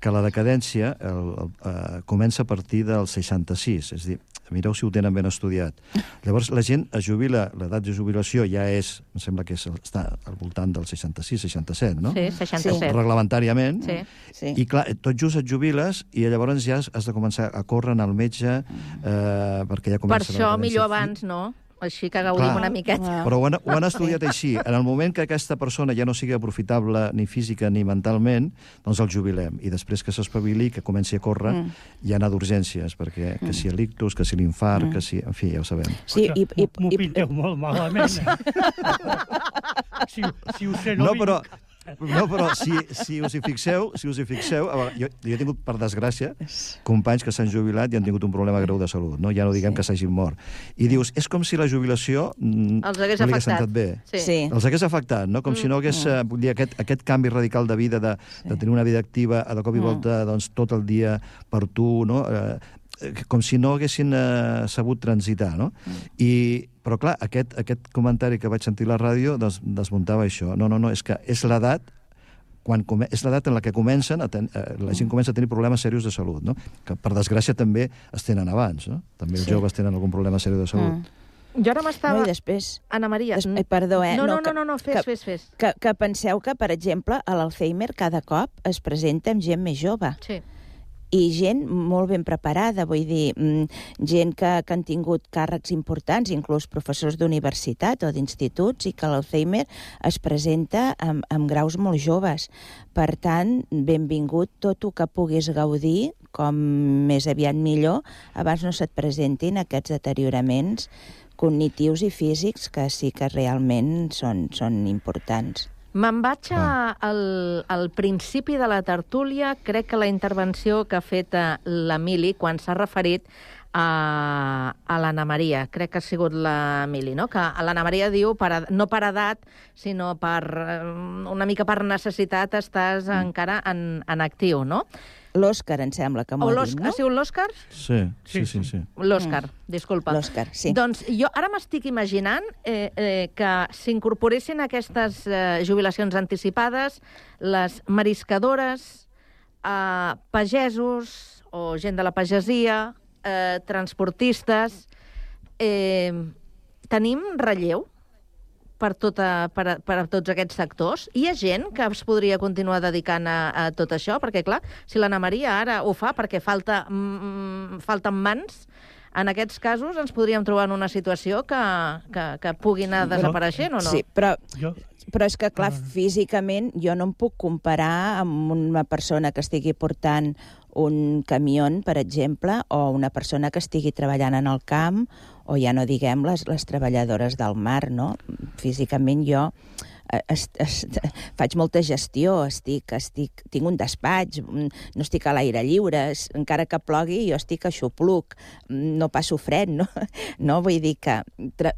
S20: que la decadència el, el, eh, comença a partir del 66, és a dir, mireu si ho tenen ben estudiat. Llavors, la gent es jubila, l'edat de jubilació ja és, em sembla que és, està al voltant del 66, 67, no?
S5: Sí, 67.
S20: Reglamentàriament.
S5: Sí.
S22: Sí.
S20: I clar, tot just et jubiles i llavors ja has de començar a córrer al metge eh, perquè ja
S5: Per
S20: comença
S5: això,
S20: la
S5: millor abans, no? Així que gaudim
S20: Clar.
S5: una miqueta.
S20: però ho han, ho han estudiat així. En el moment que aquesta persona ja no sigui aprofitable ni física ni mentalment, doncs el jubilem. I després que s'espavili, que comenci a córrer
S22: Mm.
S20: i anar d'urgències, perquè que si l'ictus, que si l'infart, que si... En fi, ja ho sabem.
S22: Sí, i, i,
S21: M'ho
S22: i,
S21: pinteu molt malament, eh? si, si ho sé, no,
S20: No, però, no, però si, si us hi fixeu, si us hi fixeu, veure, jo, jo he tingut, per desgràcia, companys que s'han jubilat i han tingut un problema greu de salut, no? ja no diguem sí. que s'hagin mort. I dius, és com si la jubilació mm,
S5: Els hagués
S20: no li hagués
S5: afectat.
S20: sentat bé.
S5: Sí.
S22: sí.
S20: Els hagués afectat, no? Com si no hagués... Eh, vull dir, aquest, aquest canvi radical de vida, de, de tenir una vida activa, a de cop i volta, doncs, tot el dia per tu, no? Eh, eh, com si no haguessin eh, sabut transitar, no? I, però, clar, aquest, aquest comentari que vaig sentir a la ràdio doncs, desmuntava això. No, no, no, és que és l'edat quan come és l'edat en la que comencen a ten eh, la gent comença a tenir problemes serios de salut, no? que per desgràcia també es tenen abans, no? també els
S22: Sí.
S20: joves tenen algun problema seriós de salut.
S22: Mm.
S5: Jo ara m'estava...
S22: No, i després...
S5: Anna Maria...
S22: Des... Eh, perdó, eh?
S5: No, no,
S22: que,
S5: no, no, no, fes,
S22: que,
S5: fes, fes.
S22: Que, que penseu que, per exemple, a l'Alzheimer cada cop es presenta amb gent més jove.
S5: Sí.
S22: I gent molt ben preparada, vull dir, mm, gent que, que han tingut càrrecs importants, inclús professors d'universitat o d'instituts, i que l'Alzheimer es presenta amb, amb graus molt joves. Per tant, benvingut tot el que puguis gaudir, com més aviat millor, abans no se't presentin aquests deterioraments cognitius i físics que sí que realment són, són importants.
S5: Me'n vaig a, al, al principi de la tertúlia. Crec que la intervenció que ha fet eh, l'Emili, quan s'ha referit a, a l'Anna Maria, crec que ha sigut l'Emili, no? que l'Anna Maria diu, per, no per edat, sinó per eh, una mica per necessitat, estàs mm. encara en, en actiu, no?
S22: L'Òscar, em sembla que m'ho ha dit, no?
S5: ha sigut l'Òscar?
S20: Sí, sí, sí. sí.
S5: L'Òscar, disculpa.
S22: L'Òscar, sí.
S5: Doncs jo ara m'estic imaginant eh, eh, que s'incorporessin aquestes eh, jubilacions anticipades, les mariscadores, eh, pagesos o gent de la pagesia, eh, transportistes... Eh, tenim relleu per, tota, per, a, per a tots aquests sectors? Hi ha gent que es podria continuar dedicant a, a tot això? Perquè, clar, si l'Anna Maria ara ho fa perquè falta, mm, falten mans, en aquests casos ens podríem trobar en una situació que, que, que pugui anar desapareixent o no?
S22: Sí, però,
S21: Jo-
S22: però és que, clar, físicament jo no em puc comparar amb una persona que estigui portant un camió, per exemple, o una persona que estigui treballant en el camp, o ja no diguem les, les treballadores del mar, no? Físicament jo es, es, faig molta gestió, estic, estic, tinc un despatx, mm, no estic a l'aire lliure, encara que plogui jo estic a xupluc, mm, no passo fred, no? no? Vull dir que tra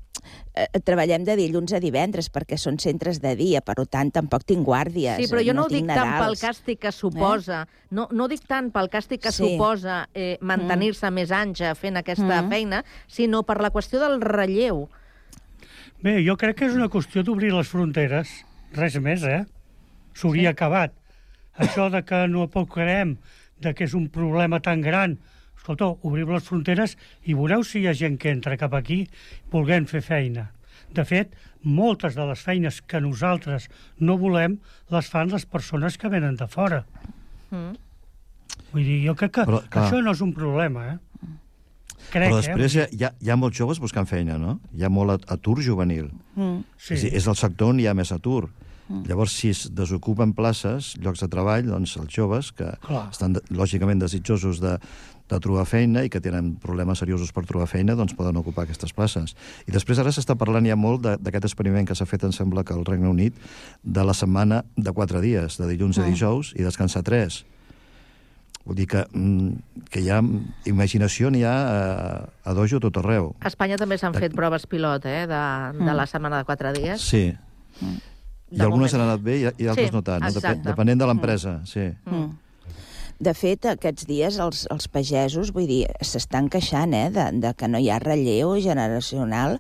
S22: eh, treballem de dilluns a divendres perquè són centres de dia, per tant tampoc tinc guàrdies.
S5: Sí, però jo no, ho dic
S22: tinc
S5: tant pel
S22: Nadals.
S5: càstig que suposa, eh? no, no dic tant pel càstig que
S22: Sí.
S5: suposa eh, mantenir-se més anys eh, fent aquesta
S22: Mm.
S5: feina, sinó per la qüestió del relleu.
S21: Bé, jo crec que és una qüestió d'obrir les fronteres, res més, eh? S'hauria sí. acabat. Això de que no poc creem, de que és un problema tan gran, escolta, obrim les fronteres i veureu si hi ha gent que entra cap aquí volent fer feina. De fet, moltes de les feines que nosaltres no volem les fan les persones que venen de fora.
S5: Mm.
S21: Vull dir, jo crec que
S20: Però, clar.
S21: això no és un problema, eh? Crec,
S20: Però després
S21: eh?
S20: hi ha, hi, ha, hi ha molts joves buscant feina, no? Hi ha molt at- atur juvenil.
S22: Mm.
S20: Sí. És, a dir, és el sector on hi ha més atur. Mm. Llavors, si es desocupen places, llocs de treball, doncs els joves, que
S21: Clar.
S20: estan lògicament desitjosos de, de trobar feina i que tenen problemes seriosos per trobar feina, doncs poden ocupar aquestes places. I després ara s'està parlant ja molt d'aquest experiment que s'ha fet, em sembla que al Regne Unit, de la setmana de quatre dies, de dilluns a
S22: Mm.
S20: dijous, i descansar tres. Vull dir que, mm, que hi ha imaginació, n'hi ha a, a dojo tot arreu.
S5: A Espanya també s'han fet proves pilot, eh, de, de
S22: Mm.
S5: la setmana de quatre dies.
S20: Sí. I
S5: De
S20: algunes
S5: moment.
S20: han anat bé i, i altres
S5: Sí,
S20: no tant, no? Dep
S5: exacte.
S20: depenent de l'empresa, sí.
S22: Mm. De fet, aquests dies els, els pagesos, vull dir, s'estan queixant eh, de, de que no hi ha relleu generacional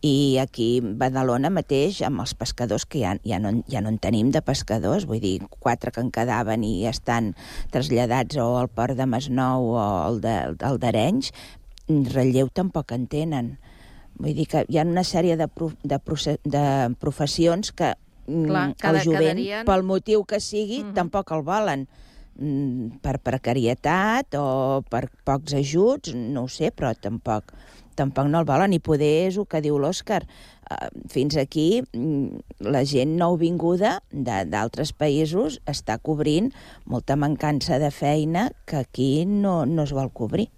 S22: i aquí a Badalona mateix, amb els pescadors, que ja, ja, no, ja no en tenim de pescadors, vull dir, quatre que en quedaven i estan traslladats o al port de Masnou o al d'Arenys, relleu tampoc en tenen. Vull dir que hi ha una sèrie de, pro, de, proce- de professions que mm,
S5: Clar, cada-
S22: el jovent,
S5: quedarien-
S22: pel motiu que sigui, tampoc el volen per precarietat o per pocs ajuts, no ho sé, però tampoc, tampoc no el volen. I poder és el que diu l'Òscar. Eh, Fins aquí mm, la gent nouvinguda d'altres països està cobrint molta mancança de feina que aquí no, no es vol cobrir.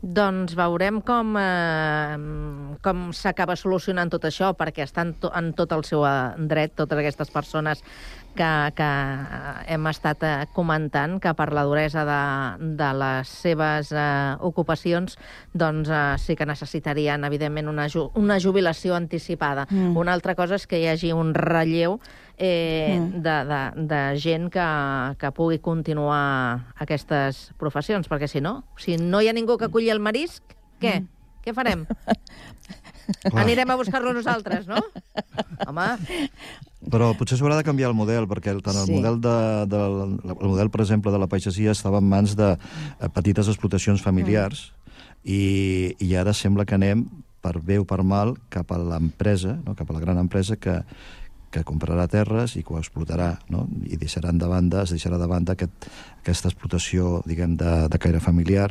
S5: Doncs veurem com, eh, com s'acaba solucionant tot això, perquè estan to en tot el seu eh, dret totes aquestes persones que, que hem estat eh, comentant, que per la duresa de, de les seves eh, ocupacions doncs eh, sí que necessitarien, evidentment, una, ju una jubilació anticipada.
S22: Mm.
S5: Una altra cosa és que hi hagi un relleu eh,
S22: Mm.
S5: de, de, de gent que, que pugui continuar aquestes professions, perquè si no, si no hi ha ningú que aculli el marisc, què?
S22: Mm.
S5: Què farem? Anirem a buscar-lo nosaltres, no? Home,
S20: Però potser s'haurà de canviar el model, perquè tant el
S22: Sí.
S20: model, de, de, el model, per exemple, de la pagesia estava en mans de eh, petites explotacions familiars i, i ara sembla que anem per bé o per mal, cap a l'empresa, no? cap a la gran empresa que, que comprarà terres i que ho explotarà, no? i deixaran de banda, es deixarà de banda aquest, aquesta explotació, diguem, de, de caire familiar,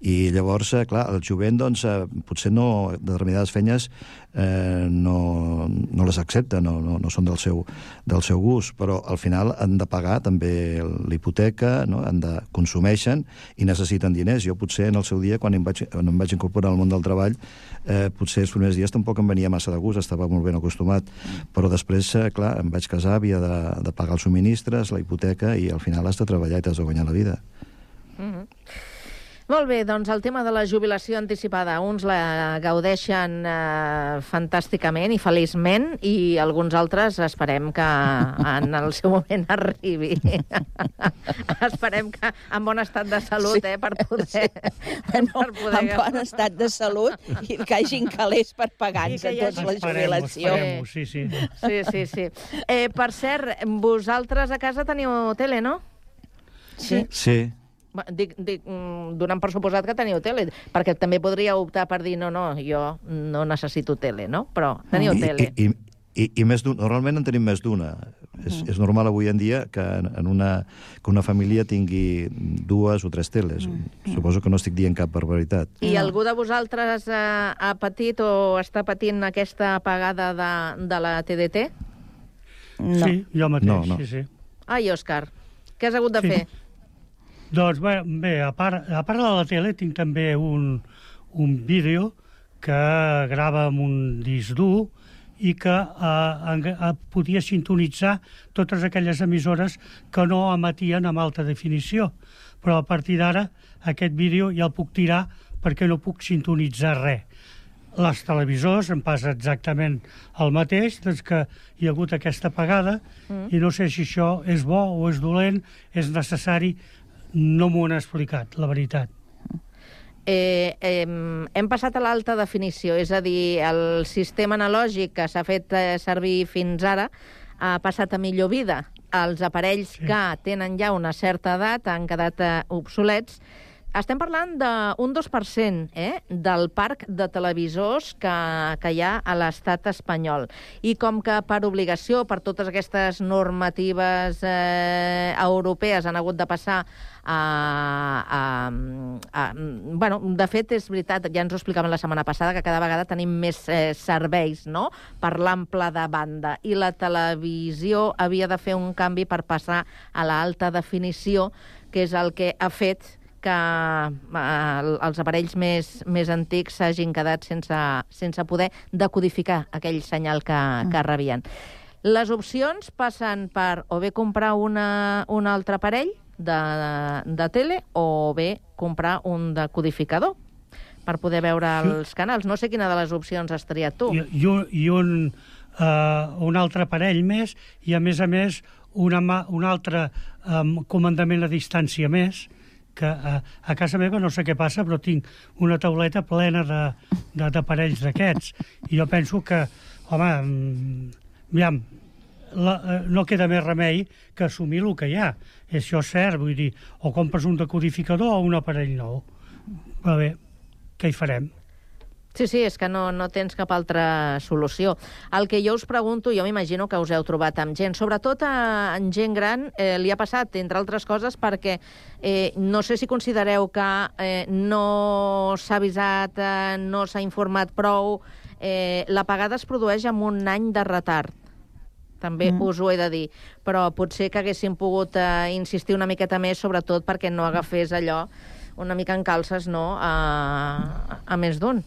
S20: i llavors, eh, clar, el jovent, doncs, eh, potser no, determinades feines eh, no, no les accepta, no, no, no són del seu, del seu gust, però al final han de pagar també l'hipoteca, no? han de consumeixen i necessiten diners. Jo potser en el seu dia, quan em vaig, quan em vaig incorporar al món del treball, eh, potser els primers dies tampoc em venia massa de gust, estava molt ben acostumat, però després, eh, clar, em vaig casar, havia de, de pagar els subministres, la hipoteca, i al final has de treballar i t'has de guanyar la vida.
S5: Mm -hmm. Molt bé, doncs el tema de la jubilació anticipada. Uns la gaudeixen eh, fantàsticament i feliçment i alguns altres esperem que en el seu moment arribi. esperem que en bon estat de salut,
S22: Sí.
S5: eh, per poder...
S22: Sí. Bueno,
S5: per poder
S22: en bon estat de salut i que hagin calés per pagar-nos a tots la jubilació.
S21: sí, sí.
S5: Sí, sí, sí. Eh, per cert, vosaltres a casa teniu tele, no?
S22: Sí.
S20: Sí,
S5: Dic, dic, mm, donant per suposat que teniu tele, perquè també podria optar per dir no, no, jo no necessito tele, no? Però teniu
S20: I,
S5: tele.
S20: I, i, i, i més normalment en tenim més d'una. És, és normal avui en dia que en, una, que una família tingui dues o tres teles. Suposo que no estic dient cap barbaritat.
S5: I algú de vosaltres eh, ha patit o està patint aquesta apagada de, de la TDT?
S22: No.
S21: Sí, jo mateix,
S20: No, no.
S21: sí, sí.
S5: Ai, Òscar, què has hagut de
S21: Sí.
S5: fer?
S21: Doncs bé, bé a, part, a part de la tele tinc també un, un vídeo que grava amb un disc dur i que eh, en- eh, podia sintonitzar totes aquelles emissores que no emetien amb alta definició. Però a partir d'ara aquest vídeo ja el puc tirar perquè no puc sintonitzar res. Les televisors em passa exactament el mateix, des que hi ha hagut aquesta apagada,
S5: Mm.
S21: i no sé si això és bo o és dolent, és necessari, no m'ho han explicat, la veritat.
S5: Eh, eh, hem passat a l'alta definició, és a dir, el sistema analògic que s'ha fet eh, servir fins ara ha passat a millor vida. Els aparells sí. que tenen ja una certa edat han quedat eh, obsolets. Estem parlant d'un 2% eh, del parc de televisors que, que hi ha a l'estat espanyol. I com que per obligació, per totes aquestes normatives eh, europees han hagut de passar a, a, a... Bueno, de fet, és veritat, ja ens ho explicaven la setmana passada, que cada vegada tenim més eh, serveis no? per l'ample de banda. I la televisió havia de fer un canvi per passar a l'alta definició, que és el que ha fet que eh, els aparells més, més antics s'hagin quedat sense, sense poder decodificar aquell senyal que, que rebien. Les opcions passen per o bé comprar una, un altre aparell de, de tele o bé comprar un decodificador per poder veure
S21: Sí.
S5: els canals. No sé quina de les opcions has triat tu.
S21: I, i, un, i un, uh, un altre aparell més, i a més a més una, un altre um, comandament a distància més, que uh, a casa meva no sé què passa, però tinc una tauleta plena d'aparells d'aquests. I jo penso que, home, mm, aviam, la, eh, no queda més remei que assumir el que hi ha. És això cert, vull dir, o compres un decodificador o un aparell nou. Però bé, què hi farem?
S5: Sí, sí, és que no, no tens cap altra solució. El que jo us pregunto, jo m'imagino que us heu trobat amb gent, sobretot a, en gent gran, eh, li ha passat, entre altres coses, perquè eh, no sé si considereu que eh, no s'ha avisat, eh, no s'ha informat prou, eh, la pagada es produeix amb un any de retard també mm. us ho he de dir, però potser que haguéssim pogut eh, insistir una miqueta més, sobretot perquè no agafés allò una mica en calces, no?, a, a més d'un.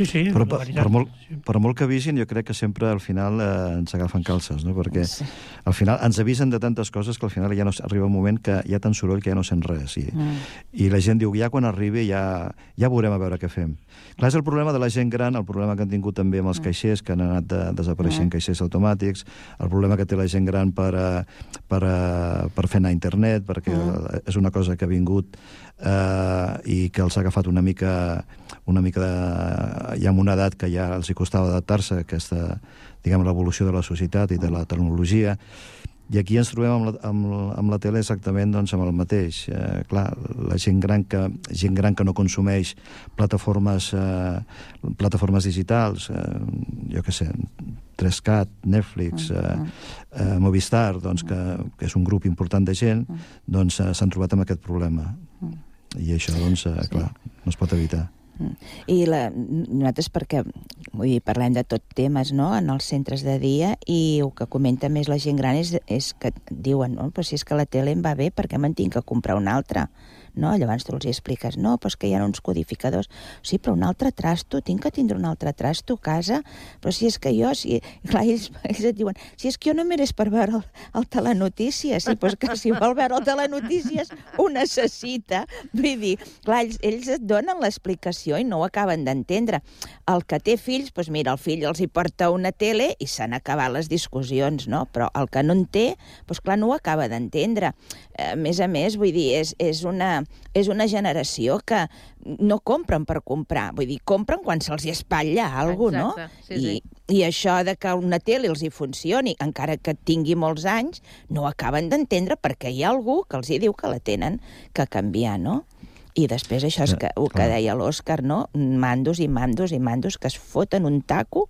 S21: Sí, sí,
S20: Però per, per, molt, per molt que avisin, jo crec que sempre al final eh, ens agafen calces, no? perquè al final ens avisen de tantes coses que al final ja no arriba un moment que hi ha tant soroll que ja no sent res. I,
S22: Mm.
S20: i la gent diu, ja quan arribi ja, ja veurem a veure què fem. Clar, és el problema de la gent gran, el problema que han tingut també amb els caixers, que han anat de, desapareixent caixers automàtics, el problema que té la gent gran per, eh, per, eh, per fer anar a internet, perquè
S22: Mm.
S20: és una cosa que ha vingut eh, i que els ha agafat una mica, una mica de, ja amb una edat que ja els hi costava adaptar-se a aquesta, diguem, l'evolució de la societat i de la tecnologia. I aquí ens trobem amb la, amb, la- amb la tele exactament doncs, amb el mateix. Eh, clar, la gent gran, que, gent gran que no consumeix plataformes, eh, plataformes digitals, eh, jo què sé, 3CAT, Netflix, eh, eh, Movistar, doncs, que, que és un grup important de gent, doncs eh, s'han trobat amb aquest problema. I això, doncs, eh, clar, no es pot evitar.
S22: I la, nosaltres perquè vull dir, parlem de tot temes no? en els centres de dia i el que comenta més la gent gran és, és que diuen, no? però si és que la tele em va bé, per què me'n tinc que comprar una altra? No? Llavors tu els expliques, no, però és que hi ha uns codificadors. Sí, però un altre trasto, tinc que tindre un altre trasto a casa, però si és que jo... Si... Clar, ells, ells et diuen, si és que jo només és per veure el, el telenotícies, sí, però és que si vol veure el telenotícies ho necessita. Vull dir, clar, ells, ells et donen l'explicació i no ho acaben d'entendre. El que té fills, doncs mira, el fill els hi porta una tele i s'han acabat les discussions, no? Però el que no en té, doncs clar, no ho acaba d'entendre. A més a més, vull dir, és, és, una, és una generació que no compren per comprar, vull dir, compren quan se'ls hi espatlla alguna cosa, no?
S5: Sí, sí.
S22: I, I això de que una tele els hi funcioni, encara que tingui molts anys, no acaben d'entendre perquè hi ha algú que els hi diu que la tenen que canviar, no? I després això és que, el que deia l'Òscar, no? Mandos i mandos i mandos que es foten un taco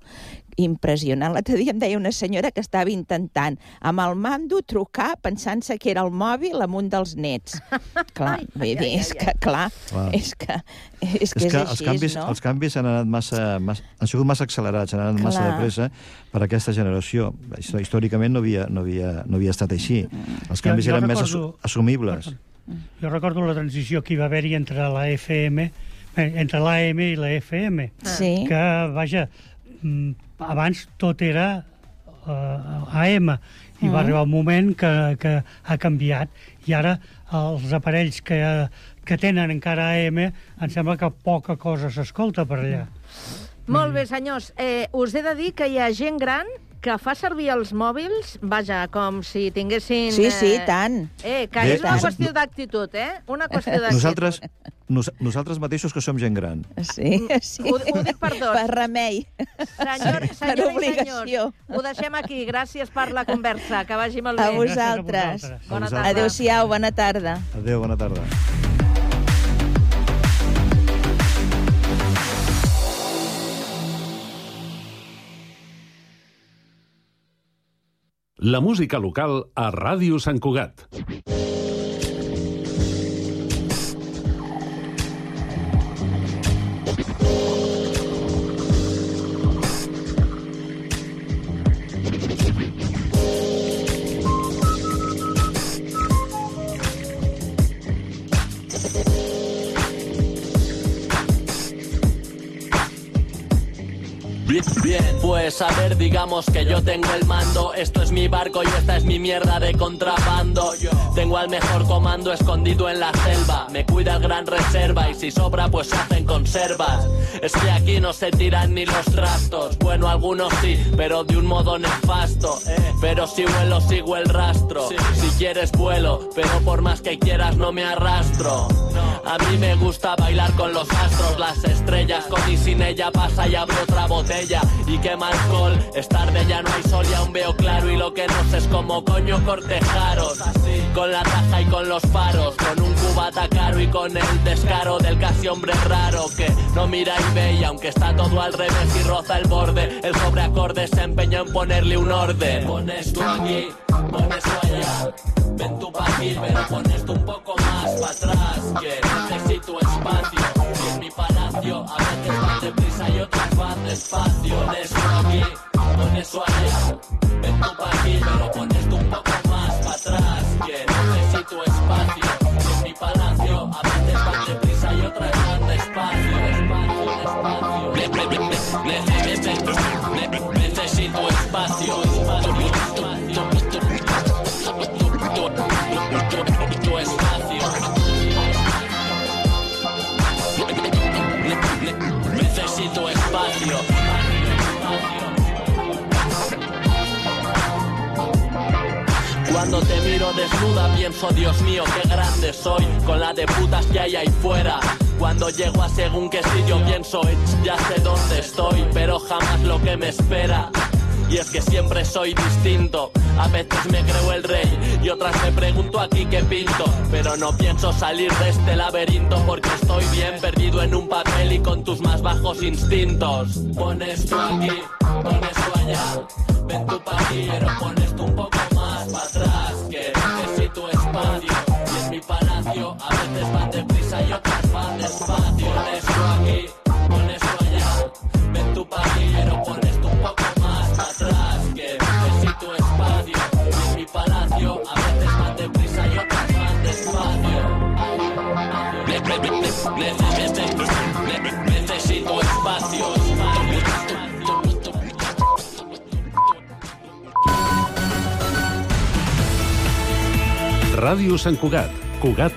S22: impressionant. L'altre dia em deia una senyora que estava intentant amb el mando trucar pensant-se que era el mòbil amb un dels nets. clar, vull dir, és que, clar,
S20: Clar.
S22: és que és, que és,
S20: que
S22: així,
S20: els canvis,
S22: no?
S20: els canvis han anat massa, massa, han sigut massa accelerats, han anat massa
S22: Clar.
S20: de pressa per a aquesta generació. Això, històricament no havia, no, havia, no havia estat així. Els canvis
S21: Jo- jo
S20: eren més
S21: recordo-
S20: assu- assumibles.
S21: Jo recordo la transició que hi va haver-hi entre la FM, eh, entre l'AM i la FM.
S22: Sí.
S21: Que, vaja, mm, abans tot era uh, AM, i
S22: Mm.
S21: va arribar un moment que, que ha canviat, i ara els aparells que, que tenen encara AM, em sembla que poca cosa s'escolta per allà.
S5: Molt bé, senyors. Eh, us he de dir que hi ha gent gran que fa servir els mòbils, vaja, com si tinguessin...
S22: Sí, sí,
S5: eh,
S22: tant.
S5: Eh, que
S20: Bé,
S5: és una
S20: nos-
S5: qüestió d'actitud, eh? Una qüestió d'actitud.
S20: Nosaltres, nos, nosaltres mateixos que som gent gran.
S22: Sí, sí.
S5: Ho, ho dic per dos.
S22: Per remei.
S5: Senyor,
S22: Per
S5: senyor i
S22: obligació.
S5: senyors, ho deixem aquí. Gràcies per la conversa. Que vagi molt bé.
S22: A vosaltres.
S5: Bona
S20: A
S5: tarda.
S22: Adéu-siau, bona tarda.
S20: Adéu, bona tarda.
S23: La música local a Ràdio Sant Cugat.
S19: Bien, bien, pues a ver, digamos que yo tengo el mando. Esto es mi barco y esta es mi mierda de contrabando. Tengo al mejor comando escondido en la selva. Me cuida el gran reserva y si sobra, pues se hacen conservas. Es que aquí no se tiran ni los trastos. Bueno, algunos sí, pero de un modo nefasto. Pero si vuelo, sigo el rastro. Si quieres, vuelo, pero por más que quieras, no me arrastro. A mí me gusta bailar con los astros, las estrellas, con y sin ella pasa y abre otra botella y quema alcohol. Es tarde, ya no hay sol y aún veo claro y lo que no sé es como coño cortejaros. Con la taja y con los faros, con un cubata caro y con el descaro del casi hombre raro que no mira y ve y aunque está todo al revés y roza el borde, el sobreacorde se empeñó en ponerle un orden. Pones tú aquí, tú allá. Ven tú pa' aquí, pero pones tú un poco más para atrás Que necesito espacio Y en mi palacio a veces van deprisa y otras van despacio Pones tú aquí, pones tú allá Ven tú pa' aquí, pero pones tú un poco más para atrás Que necesito espacio Y en mi palacio a veces van deprisa y otras van despacio Despacio, despacio Ne- ne- ne- ne- ne- Necesito espacio Desnuda pienso, Dios mío, qué grande soy, con la de putas que hay ahí fuera. Cuando llego a según qué sitio pienso, "Eh, ya sé dónde estoy, pero jamás lo que me espera. Y es que siempre soy distinto. A veces me creo el rey y otras me pregunto aquí qué pinto. Pero no pienso salir de este laberinto porque estoy bien perdido en un papel y con tus más bajos instintos. Pones tú aquí, pones tú allá. Ven tu pajillero, pones tú un poco más para atrás. Espacio y en mi palacio a veces van deprisa y otras van despacio. Pones tú aquí, pones tú allá. Ven tu pajillero, pones tú un poco más atrás. Que necesito espacio y en mi palacio a veces van deprisa y otras van despacio.
S23: Ràdio Sant Cugat. Cugat